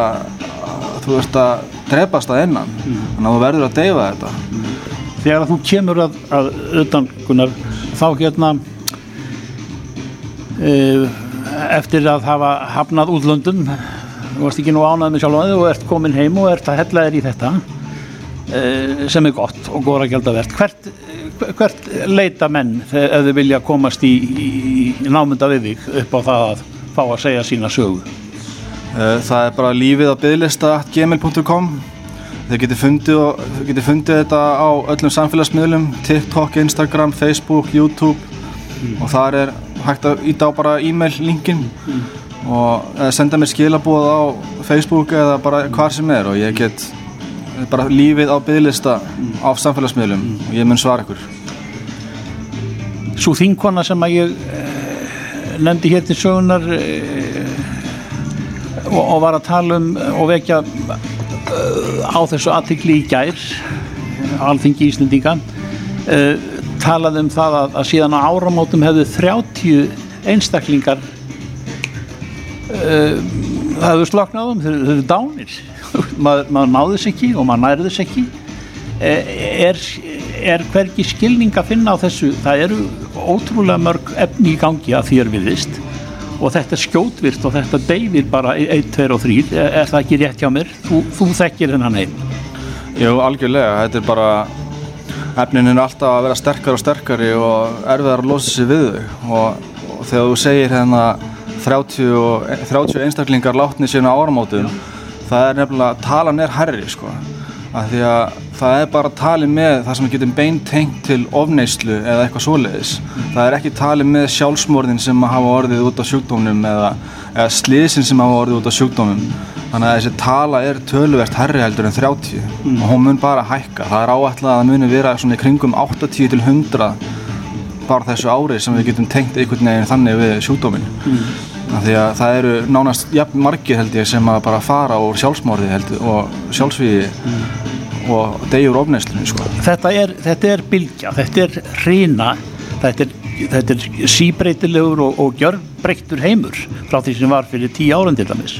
þú ert að drepast að innan mm. þannig að þú verður að deyfa þetta. Þegar þú kemur að, að utangunar þá hérna e, eftir að hafa hafnað útlöndum þú varst ekki nú ánað með sjálf og ert komin heim og ert að hella þér í þetta e, sem er gott og góður að gelda verðt hvert, hvert leita menn þegar þau vilja komast í, í, námynda við þig upp á það að fá að segja sína sögu? Eh, það er bara lífið á bygglista gmail.com Þið getið fundið, þið getið fundið þetta á öllum samfélagsmiðlum, TikTok, Instagram, Facebook, YouTube. Og þar er hægt að íta á bara e-mail linkin og senda mér skilabóð á Facebook eða bara hvar sem er og ég get bara lífið á bygglista á samfélagsmiðlum og ég mun svara ykkur. Svo þinkona sem að ég eh, nefndi hér til sögunar eh, og, og var að tala um og vekja eh, á þessu aðtikli í gær alþingi Íslendinga eh, talaði um það að, að síðan á áramótum hefðu 30 einstaklingar það hefur sloknað um, þeir, þeir eru dánir. Maður, maður náði þess ekki og maður nærði þess ekki. Eh, er, er hvergi skilning að finna á þessu? Það eru ótrúlega mörg efni í gangi að þér viðist og þetta er skjótvirt og þetta deyfir bara 1, 2 og 3 er, það ekki rétt hjá mér? Þú, þú þekkir þennan heim Jú, algjörlega, þetta er bara efnin er alltaf að vera sterkari og sterkari og erfiðar að losa sig við þau. Og, og þegar þú segir hérna 30, og, 30 einstaklingar látni sína áramótum það er nefnilega, talan er herri sko, af því að það er bara talið með það sem getum beintengt til ofneyslu eða eitthvað svoleiðis. Það er ekki talið með sjálfsmorðin sem hafa orðið út af sjúkdómnum eða, eða sliðsin sem hafa orðið út af sjúkdómum þannig að þessi tala er töluvert herri heldur en 30 og hún mun bara hækka. Það er áætlað að það muni vera svona í kringum 80 til 100 bara þessu ári sem við getum tengt einhvern veginn þannig við sjúkdómin af því að það eru nánast jafn margir held ég sem að bara fara úr sjálfsmorði held ég og sjálfsvíði og degjur ofnæslunni sko. þetta er, þetta er bylgja, þetta er hrina þetta er, þetta er síbreytilegur og, og gjörbreyttur heimur frá því sem var fyrir tíu árum til dæmis.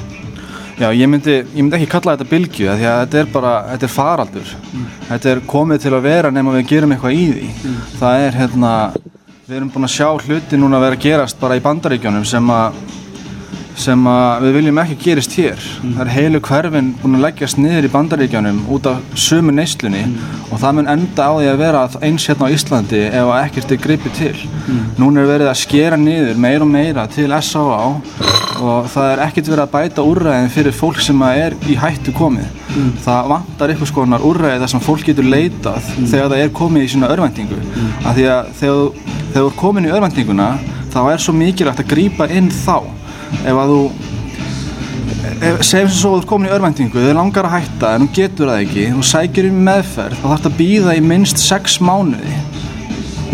Já, ég myndi, ég myndi ekki kalla þetta bylgju því að þetta er bara, þetta er faraldur. Þetta er komið til að vera nema við gerum eitthvað í því. Það er hérna, við erum búin að sjá hluti núna vera að gerast bara í bandaríkjónum sem að sem við viljum ekki gerist hér. Það er heilu hverfin búin að leggjast niður í bandaríkjónum út af sömu neyslunni og það mun enda á því að vera eins hérna á Íslandi ef að ekkert er gripið til. Núna er verið að skera niður meira og meira til S.A.A. og það er ekkert verið að bæta úrræðin fyrir fólk sem er í hættu komið. Það vantar eitthvað skonar úrræði þar sem fólk getur leitað þegar það er komið í svona örvendingu af því að þegar þú er komin í örvendinguna þá er svo mikilvægt að grípa inn þá ef að þú ef, segjum sem svo að þú ert komin í örvendingu þau langar að hætta en þú getur það ekki þú sækir um meðferð þá þarfst að býða í minnst 6 mánuði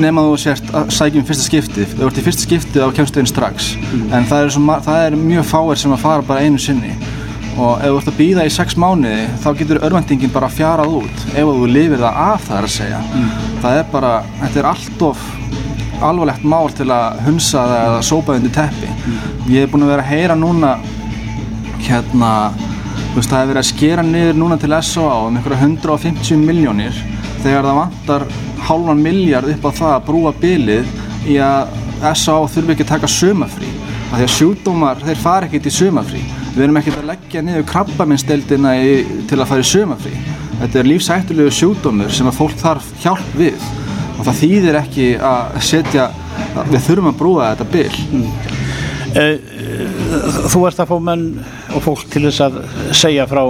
nema þú sért að sækja um fyrsta skiptið. Þú ert í fyrsta skiptið þá kemstu inn strax. En það er, svo, það er mjög fáir sem að fara bara einu sinni. Og ef þú ert að býða í 6 mánuði þá getur örvendingin bara fjarað út ef þú lifir það af það er að segja. Það er bara, þetta er allt of alvarlegt mál til að hunsa það eða sópa undir teppi ég hef búin að vera að heyra núna hérna þú veist, það hefur verið að skera niður núna til S.O.A. um einhverja 150 miljónir þegar það vantar hálfan miljard upp á það að brúa bilið í að S.O.A. þurfi ekki að taka sumafrí af því að sjúkdómar, þeir fara ekkert í sumafrí við erum ekkert að leggja niður krabbaminnsteldina til að fara í sumafrí þetta er lífsættulegu sjúkdómur sem að fólk þarf hjálp við og það þýðir ekki að setja við þurfum að brúa þetta bil. Eh, Þú ert að fá menn og fólk til þess að segja frá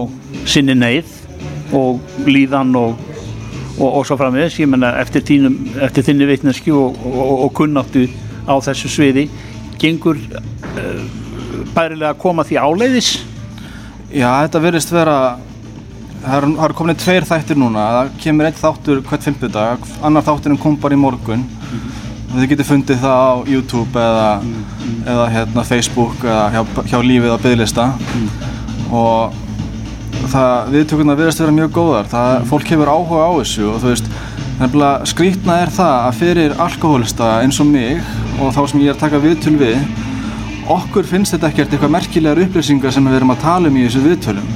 sinni neyð og líðan og, og, og svo framvegis, ég menna eftir, eftir þinni vitneski og, og, og kunnáttu á þessu sviði gengur uh, bærilega að koma því áleiðis? Já, þetta verðist vera það eru er komin tveir þættir núna. Það kemur einn þáttur hvert fimmtudag annar þátturinn kom bara í morgun. Og þið getur fundið það á YouTube eða, eða hérna, Facebook eða hjá, hjá lífið á bygglista og það viðtökurna verðist vera mjög góðar. Það, fólk hefur áhuga á þessu og þú veist skrítna er það að fyrir alkohólista eins og mig og þá sem ég er að taka viðtöl við okkur finnst þetta ekkert eitthvað merkilegar upplýsingar sem við erum að tala um í þessu viðtölum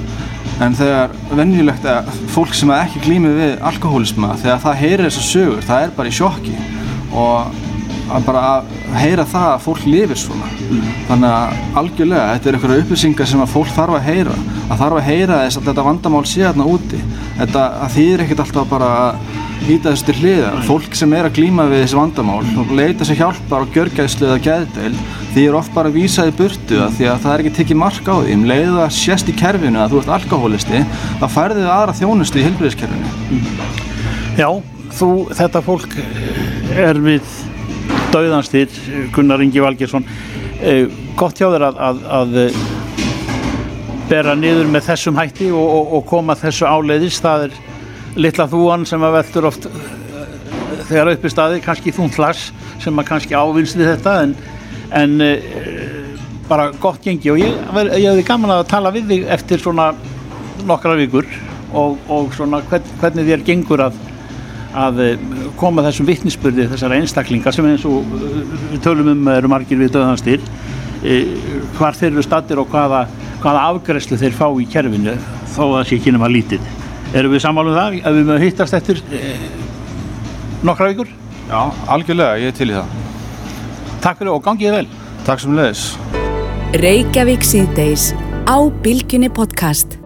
en þegar venjulegt að fólk sem ekki glýmið við alkohólisma þegar það heyrir þessar sögur, það er bara í sjokki. Og að bara að heyra það að fólk lifir svona. Þannig að algjörlega þetta er eitthvað upplýsingar sem að fólk þarf að heyra. Að þarf að heyra þess að þetta vandamál sé þarna úti. Þetta að þýðir ekkert alltaf bara að íta þessu til hliða fólk sem er að glýma við þessi vandamál og leita sér hjálpar og gjörgæðslu eða geðdeild því er oft bara vísað í burtu að því að það er ekki tekið mark á því. Um leiðu að sést í kerfinu að þú ert alkohólisti þá færðu þið aðra þjónustu í heilbríðiskerfinu Já, þú, þetta fólk er við dauðanstýr, Gunnar Ingi Valgersson eh, gott hjá þér að, að, að eh, bera niður með þessum hætti og, og, og koma þessu áleiðis, það er litla þúan sem að veldur oft eh, þegar uppi staði, kannski þúntlas sem að kannski ávinst við þetta en, en bara gott gengi. Og ég, ég hefði gaman að tala við þig eftir svona nokkra vikur og, og svona hvern, hvernig þér gengur að að eh, koma þessum vittnisspurði þessara einstaklinga sem eins og eh, við tölum um eru margir við döðanstýr hvar þeir eru stattir og hvaða, hvaða afgræslu þeir fá í kerfinu þó að það sé ekki nema lítið. Erum við sammálum það? Ef við mögum hittast eftir eh, nokkra vikur? Já, algjörlega, ég er til í það. Takk fyrir og gangið vel. Takk sem leiðis Reykjavík síðdeis á Bilginni podcast.